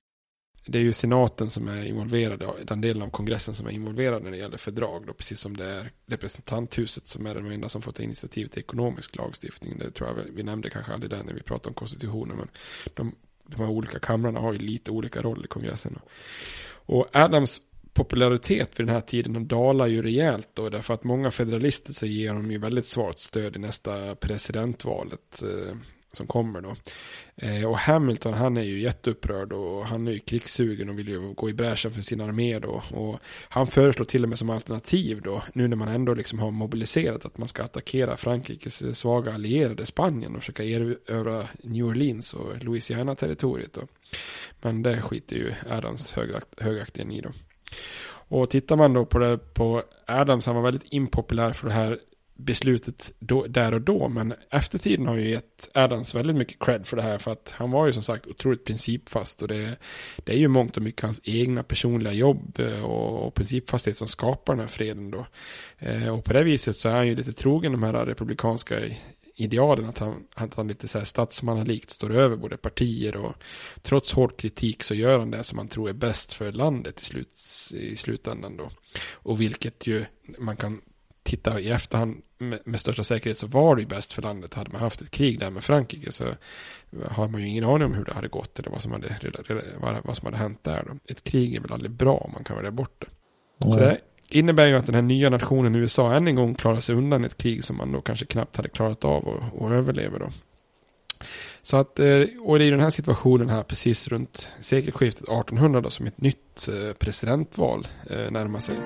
Speaker 6: det är ju senaten som är involverad, den delen av kongressen som är involverad när det gäller fördrag, då, precis som det är representanthuset som är den enda som får ta initiativ till ekonomisk lagstiftning. Det tror jag vi nämnde kanske aldrig där när vi pratade om konstitutionen, men de, de här olika kamrarna har ju lite olika roll i kongressen. Och Adams popularitet vid den här tiden dalar ju rejält då, därför att många federalister så ger honom ju väldigt svårt stöd i nästa presidentvalet. Eh, som kommer då. Eh, och Hamilton han är ju jätteupprörd och han är ju krigssugen och vill ju gå i bräschen för sin armé då. Och han föreslår till och med som alternativ då, nu när man ändå liksom har mobiliserat att man ska attackera Frankrikes svaga allierade Spanien och försöka erövra New Orleans och Louisiana-territoriet då. Men det skiter ju Adams högakt, högaktigen i då. Och tittar man då på det på Adams, han var väldigt impopulär för det här beslutet då, där och då. Men eftertiden har ju gett Adams väldigt mycket cred för det här. För att han var ju som sagt otroligt principfast. Och det, det är ju mångt och mycket hans egna personliga jobb eh, och, och principfasthet som skapar den här freden då. Eh, och på det viset så är han ju lite trogen de här republikanska idealen att han, att han lite så här statsmannalikt står över både partier och trots hård kritik så gör han det som han tror är bäst för landet i, slut, i slutändan då. Och vilket ju man kan titta i efterhand med, med största säkerhet så var det ju bäst för landet. Hade man haft ett krig där med Frankrike så har man ju ingen aning om hur det hade gått eller vad som hade, vad som hade hänt där. Då. Ett krig är väl aldrig bra om man kan välja bort det. Mm. Så det innebär ju att den här nya nationen USA än en gång klarar sig undan ett krig som man då kanske knappt hade klarat av och, och överlever då. Så att, eh, och det är den här situationen här precis runt sekelskiftet 1800 då, som ett nytt eh, presidentval eh, närmar sig.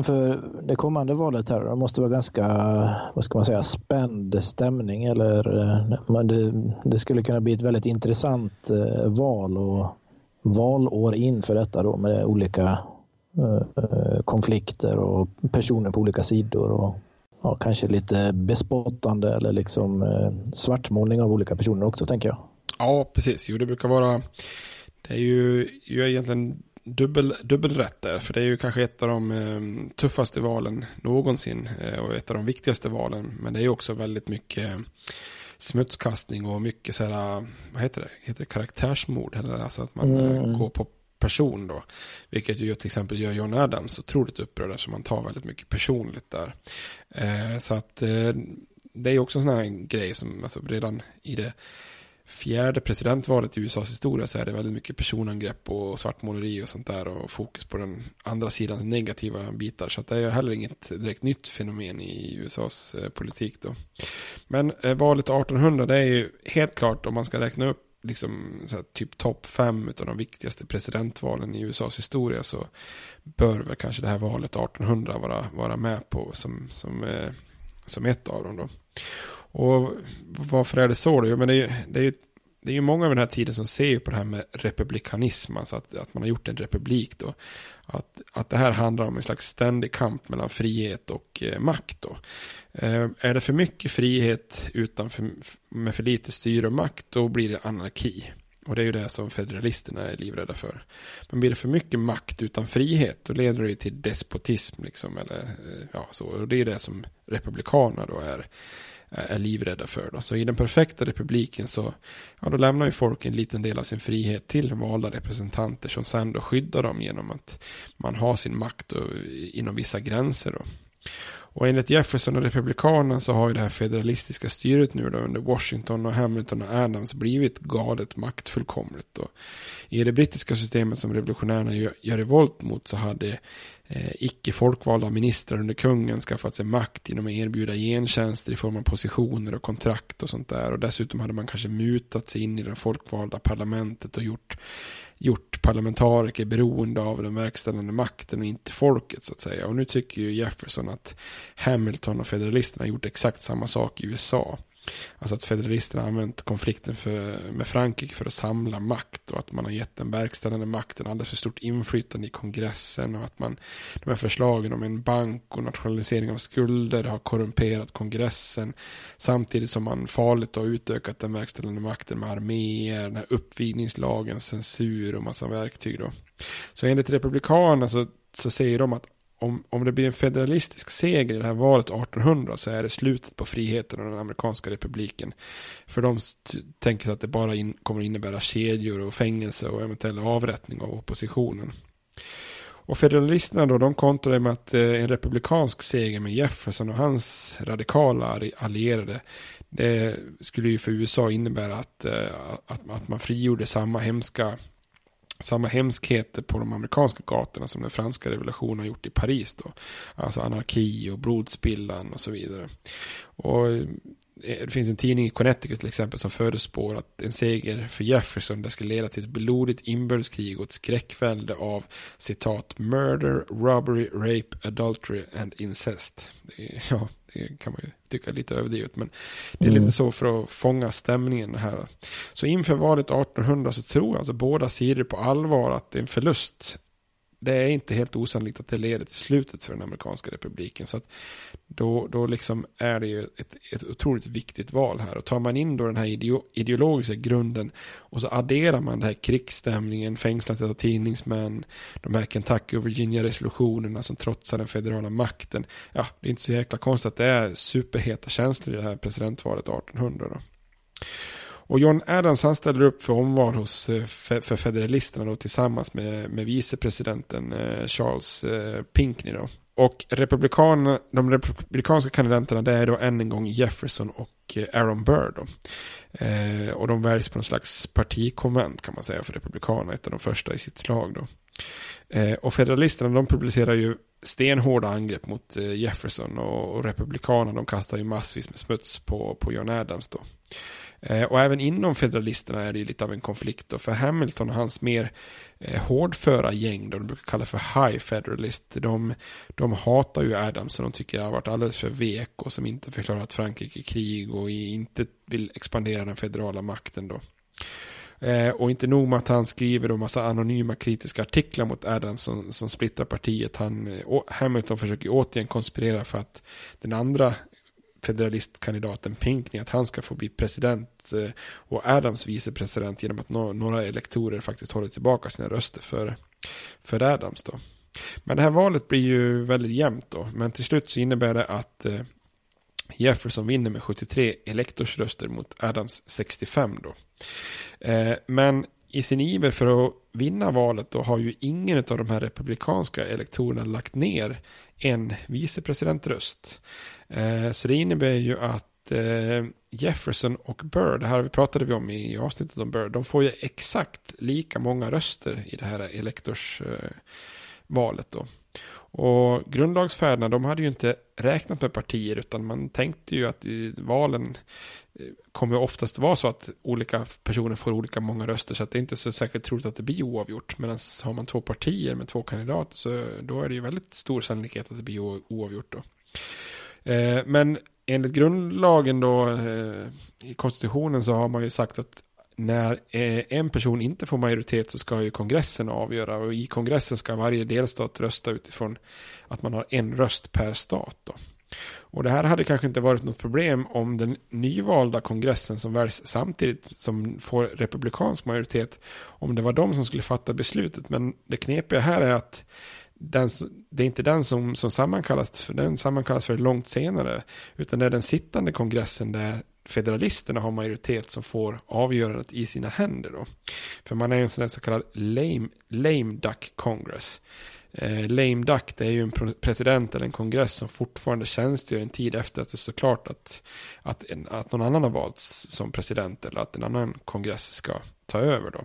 Speaker 7: Inför det kommande valet här, det måste vara ganska, vad ska man säga, spänd stämning eller eh, det, det skulle kunna bli ett väldigt intressant eh, val och valår inför detta då med olika eh, konflikter och personer på olika sidor och ja, kanske lite bespottande eller liksom svartmålning av olika personer också tänker jag.
Speaker 6: Ja, precis. Jo, det brukar vara, det är ju, ju egentligen dubbel, dubbelrätt där. För det är ju kanske ett av de eh, tuffaste valen någonsin. Eh, och ett av de viktigaste valen. Men det är ju också väldigt mycket smutskastning och mycket så här, vad heter det, heter det karaktärsmord. Eller alltså att man eh, mm. går på person då. Vilket ju till exempel gör John Adams otroligt upprörd eftersom man tar väldigt mycket personligt där. Eh, så att eh, det är ju också en sån här grej som alltså redan i det fjärde presidentvalet i USAs historia så är det väldigt mycket personangrepp och svartmåleri och sånt där och fokus på den andra sidans negativa bitar. Så att det är heller inget direkt nytt fenomen i USAs eh, politik då. Men eh, valet 1800 det är ju helt klart om man ska räkna upp liksom här, typ topp fem av de viktigaste presidentvalen i USAs historia så bör väl kanske det här valet 1800 vara, vara med på som, som, eh, som ett av dem då. Och varför är det så då? Men det är, det är ju det är ju många av den här tiden som ser på det här med republikanism, alltså att, att man har gjort en republik då. Att, att det här handlar om en slags ständig kamp mellan frihet och eh, makt då. Eh, är det för mycket frihet utan för, med för lite styre och makt, då blir det anarki. Och det är ju det som federalisterna är livrädda för. Men blir det för mycket makt utan frihet, då leder det till despotism liksom, eller eh, ja, så. Och det är ju det som republikanerna då är Eh, är livrädda för. Då. Så i den perfekta republiken så ja, då lämnar ju folk en liten del av sin frihet till valda representanter som sen då skyddar dem genom att man har sin makt och, inom vissa gränser. Då. Och enligt Jefferson och Republikanerna så har ju det här federalistiska styret nu då under Washington och Hamilton och Adams blivit galet maktfullkomligt. Och I det brittiska systemet som revolutionärerna gör, gör revolt mot så hade eh, icke folkvalda ministrar under kungen skaffat sig makt genom att erbjuda gentjänster i form av positioner och kontrakt och sånt där. Och dessutom hade man kanske mutat sig in i det folkvalda parlamentet och gjort gjort parlamentariker beroende av den verkställande makten och inte folket så att säga. Och nu tycker ju Jefferson att Hamilton och federalisterna har gjort exakt samma sak i USA. Alltså att federalisterna har använt konflikten för, med Frankrike för att samla makt och att man har gett den verkställande makten alldeles för stort inflytande i kongressen och att man de här förslagen om en bank och nationalisering av skulder har korrumperat kongressen samtidigt som man farligt har utökat den verkställande makten med arméer, den här uppvigningslagen, censur och massa verktyg då. Så enligt republikanerna så, så säger de att om, om det blir en federalistisk seger i det här valet 1800 så är det slutet på friheten och den amerikanska republiken. För de tänker sig att det bara in, kommer innebära kedjor och fängelse och eventuell avrättning av oppositionen. Och federalisterna då, de kontrar med att eh, en republikansk seger med Jefferson och hans radikala allierade, det skulle ju för USA innebära att, eh, att, att man frigjorde samma hemska samma hemskheter på de amerikanska gatorna som den franska revolutionen har gjort i Paris då. Alltså anarki och blodspillan och så vidare. Och det finns en tidning i Connecticut till exempel som förespår att en seger för Jefferson det ska leda till ett blodigt inbördeskrig och ett skräckvälde av citat murder, robbery, rape, adultery and incest. Det, ja, det kan man ju tycka är lite överdrivet. Men det är mm. lite så för att fånga stämningen här. Så inför valet 1800 så tror alltså båda sidor på allvar att det är en förlust det är inte helt osannolikt att det leder till slutet för den amerikanska republiken. Så att då, då liksom är det ju ett, ett otroligt viktigt val här. Och tar man in då den här ideologiska grunden och så adderar man den här krigsstämningen, fängslandet av tidningsmän, de här Kentucky och Virginia-resolutionerna som trotsar den federala makten. Ja, det är inte så jäkla konstigt att det är superheta känslor i det här presidentvalet 1800 då. Och John Adams han ställer upp för omval hos, eh, för federalisterna då, tillsammans med, med vicepresidenten eh, Charles eh, Pinckney. Då. Och republikan, de republikanska kandidaterna det är då än en gång Jefferson och Aaron Burr. Då. Eh, och de väljs på någon slags partikonvent kan man säga för republikanerna, ett av de första i sitt slag. Då. Eh, och federalisterna de publicerar ju stenhårda angrepp mot Jefferson och, och republikanerna de kastar ju massvis med smuts på, på John Adams. Då. Eh, och även inom federalisterna är det ju lite av en konflikt då, för Hamilton och hans mer eh, hårdföra gäng, då, de brukar kalla för High Federalist, de, de hatar ju Adams och de tycker att han har varit alldeles för vek och som inte förklarat Frankrike krig och inte vill expandera den federala makten då. Eh, och inte nog med att han skriver då massa anonyma kritiska artiklar mot Adams som, som splittrar partiet. Han, Hamilton försöker återigen konspirera för att den andra federalistkandidaten Pinkney att han ska få bli president eh, och Adams vicepresident genom att några elektorer faktiskt håller tillbaka sina röster för, för Adams då. Men det här valet blir ju väldigt jämnt då, men till slut så innebär det att eh, Jefferson vinner med 73 elektorsröster mot Adams 65 då. Eh, men i sin iver för att vinna valet då har ju ingen av de här republikanska elektorerna lagt ner en vicepresidentröst. Eh, så det innebär ju att eh, Jefferson och Burr, det här pratade vi om i avsnittet om Burr, de får ju exakt lika många röster i det här elektorsvalet då. Och grundlagsfäderna, de hade ju inte räknat med partier, utan man tänkte ju att i valen eh, kommer oftast vara så att olika personer får olika många röster, så att det är inte så säkert troligt att det blir oavgjort. Medan har man två partier med två kandidater, så då är det ju väldigt stor sannolikhet att det blir oavgjort då. Eh, men enligt grundlagen då, eh, i konstitutionen så har man ju sagt att när eh, en person inte får majoritet så ska ju kongressen avgöra och i kongressen ska varje delstat rösta utifrån att man har en röst per stat. Då. Och det här hade kanske inte varit något problem om den nyvalda kongressen som väljs samtidigt som får republikansk majoritet, om det var de som skulle fatta beslutet. Men det knepiga här är att den, det är inte den som, som sammankallas, för den sammankallas för långt senare, utan det är den sittande kongressen där federalisterna har majoritet som får avgörandet i sina händer. Då. För man är en sån där så kallad lame, lame duck congress. Eh, lame duck det är ju en president eller en kongress som fortfarande tjänstgör en tid efter att det står klart att, att, en, att någon annan har valts som president eller att en annan kongress ska ta över. då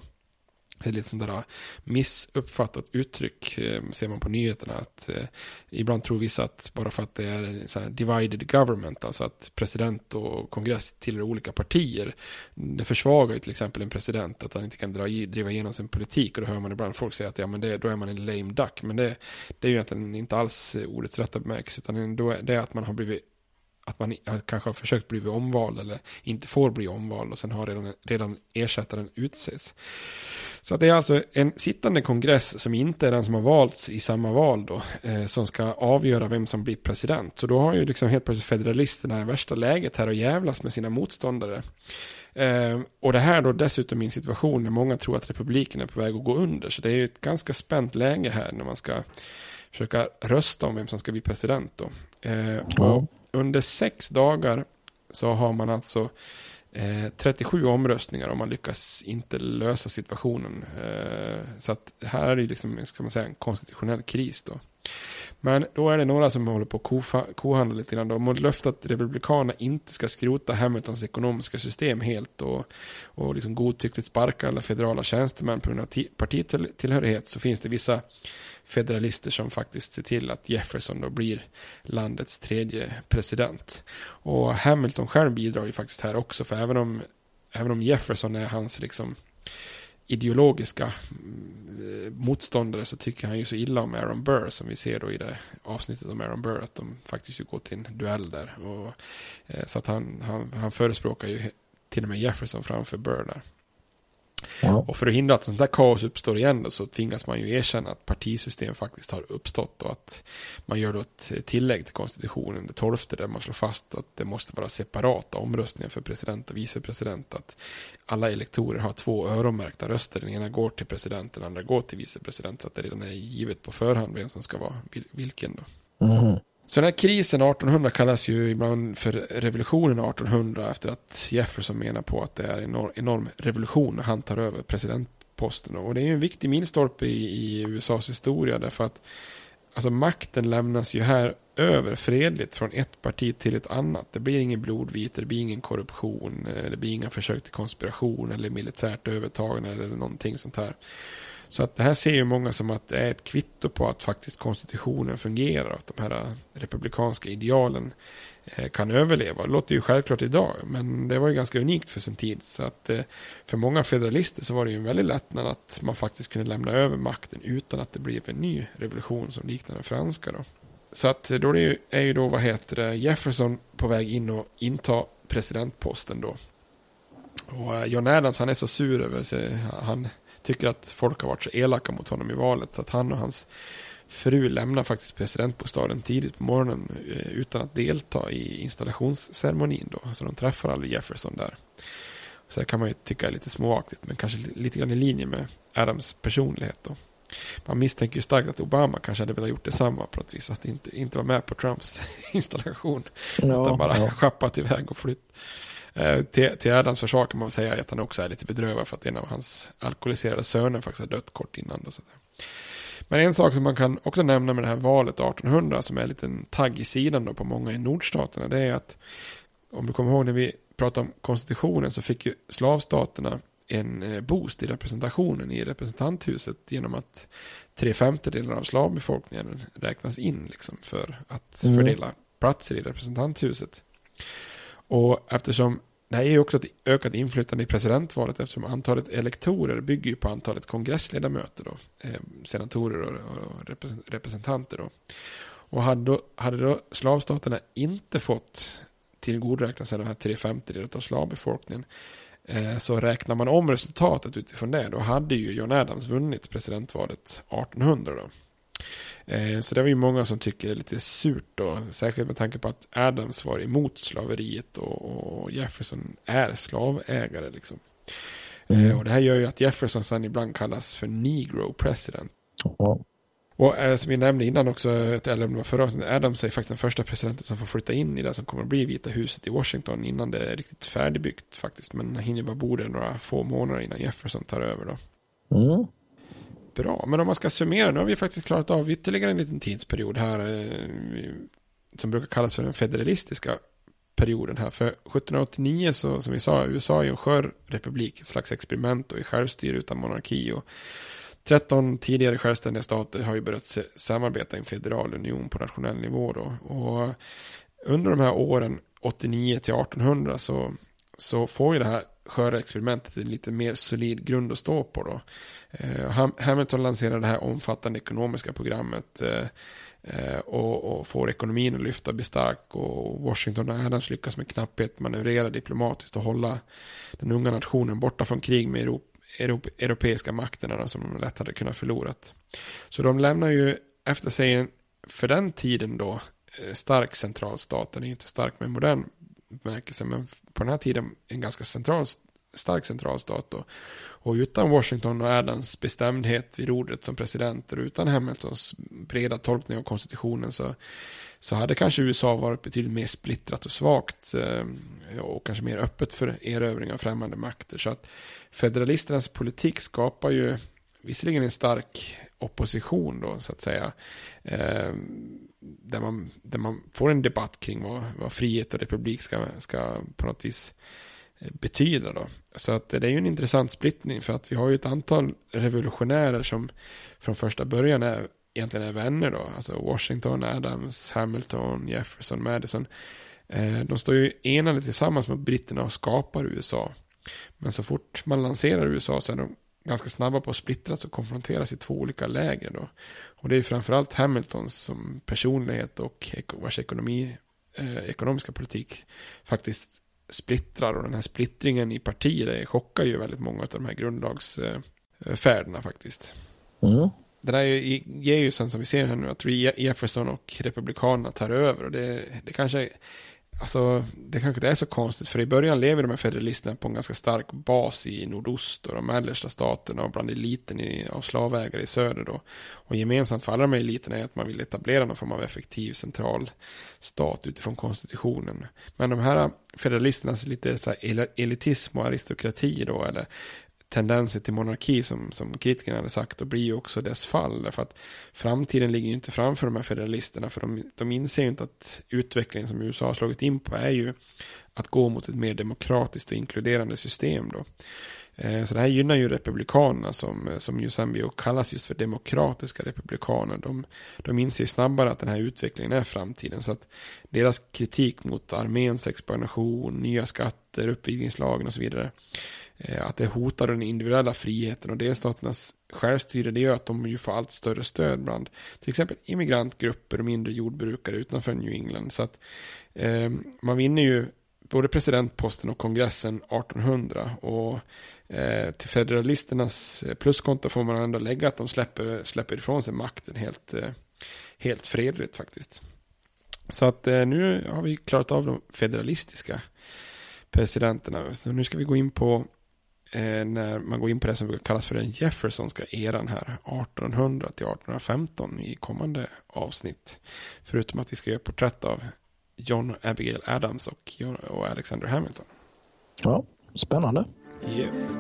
Speaker 6: ett lite sånt där missuppfattat uttryck eh, ser man på nyheterna. att eh, Ibland tror vissa att bara för att det är så divided government, alltså att president och kongress tillhör olika partier. Det försvagar ju till exempel en president att han inte kan dra, driva igenom sin politik. Och då hör man ibland folk säga att ja, men det, då är man en lame duck. Men det, det är ju egentligen inte alls eh, ordets rätta bemärkelse. Utan då är det att man har blivit att man kanske har försökt bli omvald eller inte får bli omvald och sen har redan, redan ersättaren utsetts. Så det är alltså en sittande kongress som inte är den som har valts i samma val då, eh, som ska avgöra vem som blir president. Så då har ju liksom helt plötsligt federalisterna i värsta läget här och jävlas med sina motståndare. Eh, och det här då dessutom i en situation där många tror att republiken är på väg att gå under. Så det är ju ett ganska spänt läge här när man ska försöka rösta om vem som ska bli president då. Eh, ja. Under sex dagar så har man alltså eh, 37 omröstningar om man lyckas inte lösa situationen. Eh, så att här är det liksom, ska man säga, en konstitutionell kris då. Men då är det några som håller på att kohandla lite grann. De har löftat att Republikanerna inte ska skrota Hamiltons ekonomiska system helt och, och liksom godtyckligt sparka alla federala tjänstemän på grund av partitillhörighet. Så finns det vissa federalister som faktiskt ser till att Jefferson då blir landets tredje president. Och Hamilton själv bidrar ju faktiskt här också, för även om, även om Jefferson är hans liksom ideologiska mm, motståndare så tycker han ju så illa om Aaron Burr som vi ser då i det avsnittet om Aaron Burr att de faktiskt ju går till en duell där. Och, eh, så att han, han, han förespråkar ju till och med Jefferson framför Burr där.
Speaker 7: Ja.
Speaker 6: Och för att hindra att sånt där kaos uppstår igen då, så tvingas man ju erkänna att partisystem faktiskt har uppstått och att man gör då ett tillägg till konstitutionen, det tolfte, där man slår fast att det måste vara separata omröstningar för president och vicepresident. Att alla elektorer har två öronmärkta röster, den ena går till president, den andra går till vicepresident, så att det redan är givet på förhand vem som ska vara vilken då.
Speaker 7: Mhm.
Speaker 6: Så den här krisen 1800 kallas ju ibland för revolutionen 1800 efter att Jefferson menar på att det är en enorm, revolution när han tar över presidentposten. Och det är ju en viktig milstolpe i, i USAs historia därför att alltså makten lämnas ju här över fredligt från ett parti till ett annat. Det blir ingen blodvite, det blir ingen korruption, eh, det blir inga försök till konspiration eller militärt övertagande eller någonting sånt här. Så att det här ser ju många som att det är ett kvitto på att faktiskt konstitutionen fungerar och att de här eh, republikanska idealen eh, kan överleva. Det låter ju självklart idag, men det var ju ganska unikt för sin tid. Så att eh, för många federalister så var det ju en väldigt lättnad att man faktiskt kunde lämna över makten utan att det blev en ny revolution som liknar den franska. Då. Så att då är ju då, vad heter det, Jefferson på väg in och inta presidentposten då. Och John Adams han är så sur över sig. Han tycker att folk har varit så elaka mot honom i valet så att han och hans fru lämnar faktiskt presidentbostaden tidigt på morgonen eh, utan att delta i installationsceremonin då. Så de träffar aldrig Jefferson där. Så det kan man ju tycka är lite småaktigt men kanske lite grann i linje med Adams personlighet då. Man misstänker ju starkt att Obama kanske hade velat gjort detsamma på något vis. Att inte, inte vara med på Trumps installation. Ja, utan bara ja. schappat iväg och flytt. Eh, till, till Adams försvar kan man säga att han också är lite bedrövad för att en av hans alkoholiserade söner faktiskt har dött kort innan. Då, så Men en sak som man kan också nämna med det här valet 1800 som är en liten tagg i sidan då på många i nordstaterna. Det är att om du kommer ihåg när vi pratade om konstitutionen så fick ju slavstaterna en eh, boost i representationen i representanthuset genom att tre femtedelar av slavbefolkningen räknas in liksom för att mm. fördela platser i representanthuset. Och eftersom det här är ju också ett ökat inflytande i presidentvalet eftersom antalet elektorer bygger ju på antalet kongressledamöter då, eh, senatorer och, och representanter då. Och hade då, hade då slavstaterna inte fått tillgodoräkna sig de här tre femtedelar av slavbefolkningen eh, så räknar man om resultatet utifrån det då hade ju John Adams vunnit presidentvalet 1800 då. Eh, så det var ju många som tycker det är lite surt då, särskilt med tanke på att Adams var emot slaveriet och Jefferson är slavägare liksom. Mm. Eh, och det här gör ju att Jefferson sen ibland kallas för negro president.
Speaker 7: Ja.
Speaker 6: Och eh, som vi nämnde innan också, eller om det var förra avsnittet, Adams är faktiskt den första presidenten som får flytta in i det som kommer att bli Vita huset i Washington innan det är riktigt färdigbyggt faktiskt. Men han hinner bara bo där några få månader innan Jefferson tar över då.
Speaker 7: Mm
Speaker 6: bra. Men om man ska summera, nu har vi faktiskt klarat av ytterligare en liten tidsperiod här. Eh, som brukar kallas för den federalistiska perioden här. För 1789 så, som vi sa, USA är ju en skör republik, ett slags experiment och i självstyre utan monarki. Och 13 tidigare självständiga stater har ju börjat samarbeta i en federal union på nationell nivå då. Och under de här åren 89 till 1800 så, så får ju det här sköra experimentet en lite mer solid grund att stå på då. Eh, Hamilton lanserar det här omfattande ekonomiska programmet eh, eh, och, och, får ekonomin att lyfta, bli stark och Washington och Adams lyckas med knapphet manövrera diplomatiskt och hålla den unga nationen borta från krig med Europa europeiska makterna som de lätt hade kunnat förlorat. Så de lämnar ju efter sig en, för den tiden då, eh, stark centralstat. Den är ju inte stark med modern bemärkelse, men på den här tiden en ganska central, stark centralstat. Då. Och utan Washington och Adams bestämdhet vid rodret som presidenter, utan Hamiltons breda tolkning av konstitutionen så, så hade kanske USA varit betydligt mer splittrat och svagt eh, och kanske mer öppet för erövring av främmande makter. Så att federalisternas politik skapar ju visserligen en stark opposition då så att säga. Eh, där, man, där man får en debatt kring vad, vad frihet och republik ska, ska på något vis eh, betyda då. Så att det är ju en intressant splittning för att vi har ju ett antal revolutionärer som från första början är egentligen är vänner då. Alltså Washington, Adams, Hamilton, Jefferson, Madison. Eh, de står ju enade tillsammans med britterna och skapar USA. Men så fort man lanserar USA så är de ganska snabba på att splittras och konfronteras i två olika läger då. Och det är framförallt Hamiltons som personlighet och vars ekonomi, eh, ekonomiska politik faktiskt splittrar och den här splittringen i partier chockar ju väldigt många av de här grundlagsfärderna faktiskt.
Speaker 7: Mm.
Speaker 6: Det där ger ju sen som vi ser här nu att Jefferson och Republikanerna tar över och det, det kanske Alltså, det kanske inte är så konstigt, för i början lever de här federalisterna på en ganska stark bas i nordost och de mellersta staterna och bland eliten i, av slavägare i söder då. Och gemensamt för alla de här eliterna är att man vill etablera någon form av effektiv central stat utifrån konstitutionen. Men de här federalisternas lite så här elitism och aristokrati då, eller tendenser till monarki som, som kritikerna hade sagt och blir ju också dess fall. Därför att framtiden ligger ju inte framför de här federalisterna för de, de inser ju inte att utvecklingen som USA har slagit in på är ju att gå mot ett mer demokratiskt och inkluderande system då. Eh, så det här gynnar ju republikanerna som, som ju sen kallas just för demokratiska republikaner. De, de inser ju snabbare att den här utvecklingen är framtiden. Så att deras kritik mot arméns expansion, nya skatter, uppvigningslagen och så vidare Eh, att det hotar den individuella friheten och delstaternas självstyre det gör att de ju får allt större stöd bland till exempel immigrantgrupper och mindre jordbrukare utanför New England. Så att eh, man vinner ju både presidentposten och kongressen 1800 och eh, till federalisternas eh, pluskonto får man ändå lägga att de släpper, släpper ifrån sig makten helt, eh, helt fredligt faktiskt. Så att eh, nu har vi klarat av de federalistiska presidenterna. Så nu ska vi gå in på när man går in på det som kallas för den Jeffersonska eran här, 1800 till 1815 i kommande avsnitt. Förutom att vi ska göra porträtt av John Abigail Adams och, John, och Alexander Hamilton.
Speaker 7: Ja, spännande.
Speaker 6: Yes.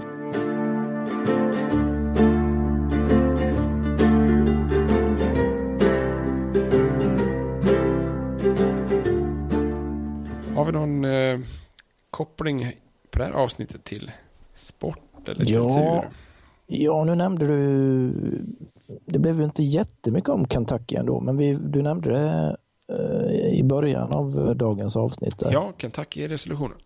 Speaker 6: Har vi någon eh, koppling på det här avsnittet till sport eller
Speaker 7: ja,
Speaker 6: kultur?
Speaker 7: Ja, nu nämnde du, det blev ju inte jättemycket om Kentucky ändå, men vi, du nämnde det eh, i början av dagens avsnitt. Där.
Speaker 6: Ja, Kentucky-resolutionen.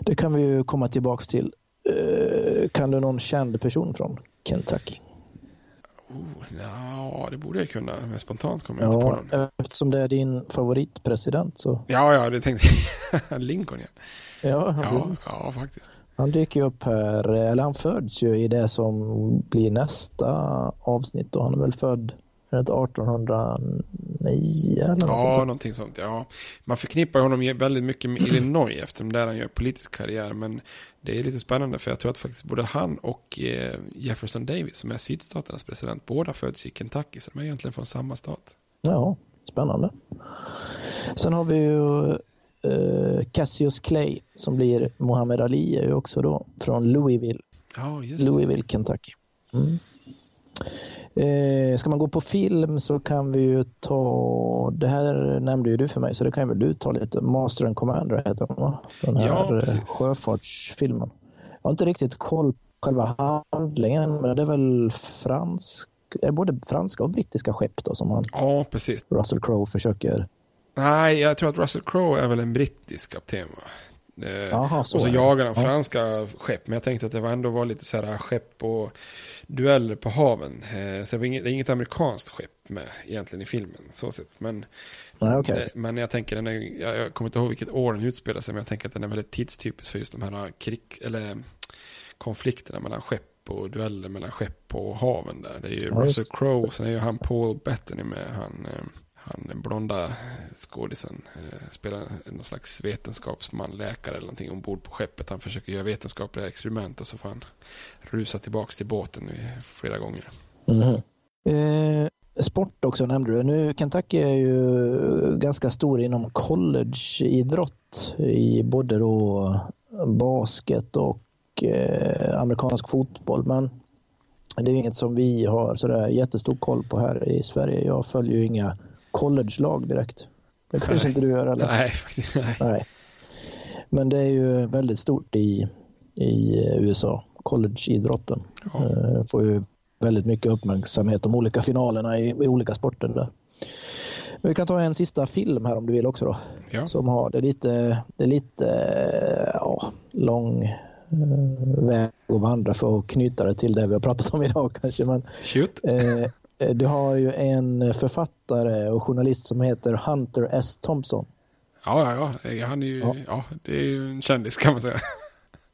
Speaker 7: Det kan vi ju komma tillbaks till. Eh, kan du någon känd person från Kentucky?
Speaker 6: Oh, ja, det borde jag kunna, men spontant kommer jag ja, inte på någon.
Speaker 7: Eftersom det är din favoritpresident så.
Speaker 6: Ja, ja, det tänkte jag. Lincoln ja.
Speaker 7: Ja,
Speaker 6: ja, ja, faktiskt.
Speaker 7: Han dyker ju upp här, eller han föds ju i det som blir nästa avsnitt och han är väl född 1809 eller något
Speaker 6: Ja,
Speaker 7: sånt
Speaker 6: någonting sånt. Ja. Man förknippar honom väldigt mycket med Illinois eftersom där han gör politisk karriär. Men det är lite spännande för jag tror att faktiskt både han och eh, Jefferson Davis som är sydstaternas president båda föds i Kentucky. Så de är egentligen från samma stat.
Speaker 7: Ja, spännande. Sen har vi ju Cassius Clay som blir Muhammad Ali är ju också då från Louisville.
Speaker 6: Just
Speaker 7: Louisville, Kentucky. Mm. Eh, ska man gå på film så kan vi ju ta, det här nämnde ju du för mig så det kan väl du ta lite, Master and Commander heter den va? Den här
Speaker 6: ja,
Speaker 7: eh, sjöfartsfilmen. Jag har inte riktigt koll på själva handlingen men det är väl fransk, är både franska och brittiska skepp då som han,
Speaker 6: ja, precis.
Speaker 7: Russell Crowe försöker
Speaker 6: Nej, jag tror att Russell Crowe är väl en brittisk kapten va?
Speaker 7: Eh, Aha, så
Speaker 6: och så jagar han franska skepp. Men jag tänkte att det var ändå var lite så här skepp och dueller på haven. Eh, så det är, inget, det är inget amerikanskt skepp med egentligen i filmen. Så sett. Men,
Speaker 7: Nej, okay.
Speaker 6: Eh, men jag tänker, den är, jag kommer inte ihåg vilket år den utspelar sig. Men jag tänker att den är väldigt tidstypisk för just de här krig, eller konflikterna mellan skepp och dueller mellan skepp och haven där. Det är ju ja, Russell Crowe, sen är ju han Paul Bettany med han han den blonda skådisen eh, spelar någon slags vetenskapsman, läkare eller någonting ombord på skeppet. Han försöker göra vetenskapliga experiment och så får han rusa tillbaka till båten flera gånger.
Speaker 7: Mm. Eh, sport också nämnde du. Nu Kentucky är ju ganska stor inom collegeidrott i både då basket och eh, amerikansk fotboll. Men det är inget som vi har sådär jättestor koll på här i Sverige. Jag följer ju inga college-lag direkt. Det kanske inte du gör eller?
Speaker 6: Nej, faktiskt nej.
Speaker 7: nej. Men det är ju väldigt stort i, i USA, collegeidrotten. Ja. Eh, får ju väldigt mycket uppmärksamhet de olika finalerna i, i olika sporter där. Vi kan ta en sista film här om du vill också då.
Speaker 6: Ja.
Speaker 7: Som har, det är lite, det är lite ja, lång eh, väg att vandra för att knyta det till det vi har pratat om idag kanske. Men,
Speaker 6: Shoot.
Speaker 7: Eh, du har ju en författare och journalist som heter Hunter S. Thompson.
Speaker 6: Ja, ja, ja. Han är ju, ja. ja det är ju en kändis kan man säga.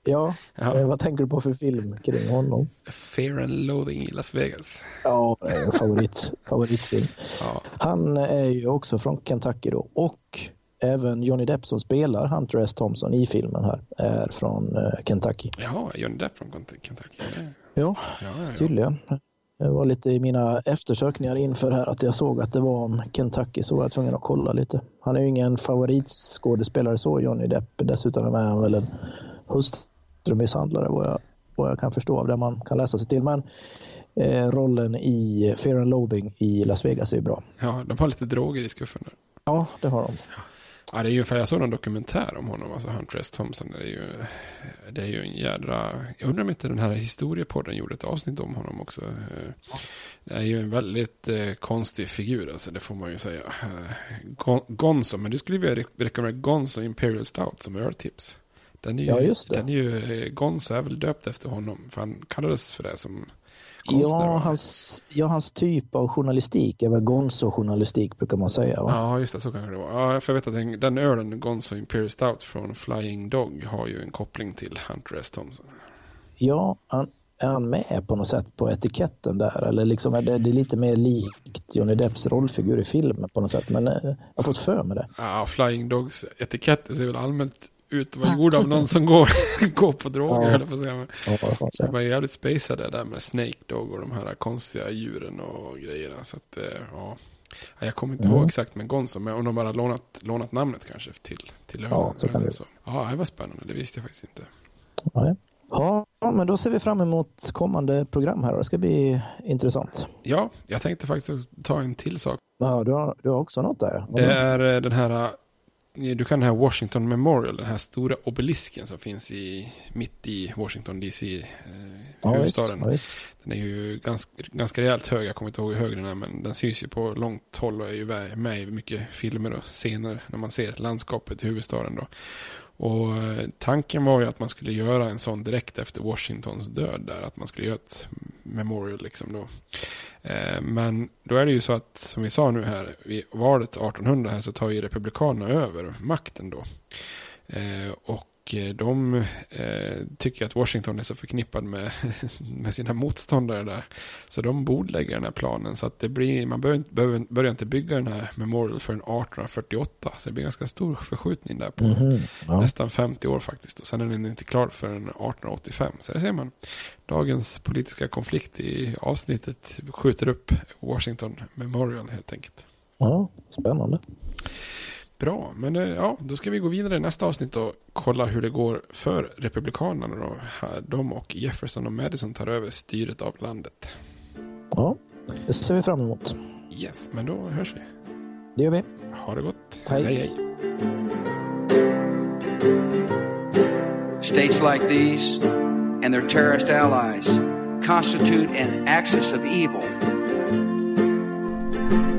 Speaker 7: Ja, ja. Eh, vad tänker du på för film kring honom?
Speaker 6: Fear and Loathing i Las Vegas.
Speaker 7: Ja, favorit, favoritfilm. Ja. Han är ju också från Kentucky då och även Johnny Depp som spelar Hunter S. Thompson i filmen här är från eh, Kentucky.
Speaker 6: Ja, Johnny Depp från Kentucky.
Speaker 7: Ja, ja, ja, tydligen. Det var lite i mina eftersökningar inför här att jag såg att det var om Kentucky så var jag tvungen att kolla lite. Han är ju ingen favoritskådespelare så, Johnny Depp. Dessutom är han väl en hustrumisshandlare vad jag, vad jag kan förstå av det man kan läsa sig till. Men eh, rollen i Fear and Loathing i Las Vegas är bra.
Speaker 6: Ja, de har lite droger i skuffen. Där.
Speaker 7: Ja, det har de.
Speaker 6: Ja, Ja, det är ju för jag såg en dokumentär om honom, alltså Hunter S. Thompson. Det är ju, det är ju en jädra... Jag undrar om inte den här historiepodden gjorde ett avsnitt om honom också. Det är ju en väldigt eh, konstig figur, alltså det får man ju säga. Eh, Gonzo, men du skulle vilja rekommendera Gonzo Imperial Stout som öltips. Den är ju,
Speaker 7: ja, just det.
Speaker 6: Den är ju, eh, Gonzo är väl döpt efter honom, för han kallades för det som
Speaker 7: Ja hans, ja, hans typ av journalistik är väl Gonzo-journalistik brukar man säga. Va?
Speaker 6: Ja, just det, så kanske det var. Ja, för jag vet att den, den ölen, Gonzo Imperial Stout från Flying Dog, har ju en koppling till Hunter S. Thompson.
Speaker 7: Ja, han, är han med på något sätt på etiketten där? Eller liksom är det, det är lite mer likt Johnny Depps rollfigur i filmen på något sätt? Men eh, jag har fått för mig det.
Speaker 6: Ja, Flying Dogs etiketten ser väl allmänt ut och vara gjord av någon som går, går på droger, ja. på säga. Ja, det var jävligt spacade där med Snake Dog och de här konstiga djuren och grejerna. Så att, eh, ja. Jag kommer inte mm. ihåg exakt med Gonzo, men om de bara lånat, lånat namnet kanske till, till ölen.
Speaker 7: Ja, så kan det. Så.
Speaker 6: Ja, det var spännande, det visste jag faktiskt inte.
Speaker 7: Nej. Ja, men då ser vi fram emot kommande program här. Det ska bli intressant.
Speaker 6: Ja, jag tänkte faktiskt ta en till sak.
Speaker 7: Ja, du har, du har också något där.
Speaker 6: Det är eh, den här du kan den här Washington Memorial, den här stora obelisken som finns i, mitt i Washington DC, eh, ja, huvudstaden. Ja, den är ju ganska, ganska rejält hög, jag kommer inte ihåg hur hög den är, men den syns ju på långt håll och är ju med i mycket filmer och scener när man ser landskapet i huvudstaden då. Och eh, tanken var ju att man skulle göra en sån direkt efter Washingtons död där, att man skulle göra ett memorial liksom då. Eh, men då är det ju så att, som vi sa nu här, vid valet 1800 här så tar ju Republikanerna över makten då. Eh, och och Eh, de eh, tycker att Washington är så förknippad med, med sina motståndare där. Så de bordlägger den här planen. Så att det blir, man börjar, börjar, börjar inte bygga den här Memorial förrän 1848. Så det blir ganska stor förskjutning där på mm, ja. nästan 50 år faktiskt. Och sen är den inte klar förrän 1885. Så det ser man. Dagens politiska konflikt i avsnittet skjuter upp Washington Memorial helt enkelt.
Speaker 7: Ja, spännande.
Speaker 6: Bra, men eh, ja, då ska vi gå vidare i nästa avsnitt och kolla hur det går för Republikanerna. Då. De och Jefferson och Madison tar över styret av landet.
Speaker 7: Ja, det ser vi fram emot.
Speaker 6: Yes, men då hörs vi.
Speaker 7: Det gör vi.
Speaker 6: Ha det gott.
Speaker 7: Hej, hej.
Speaker 6: hej.
Speaker 8: States like these and their terrorist allies constitute an axis of evil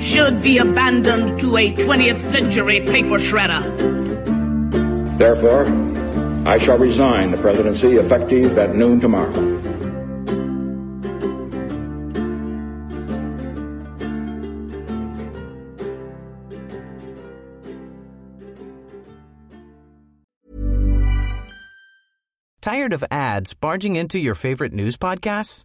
Speaker 9: should be abandoned to a 20th century paper shredder.
Speaker 10: Therefore, I shall resign the presidency effective at noon tomorrow.
Speaker 11: Tired of ads barging into your favorite news podcasts?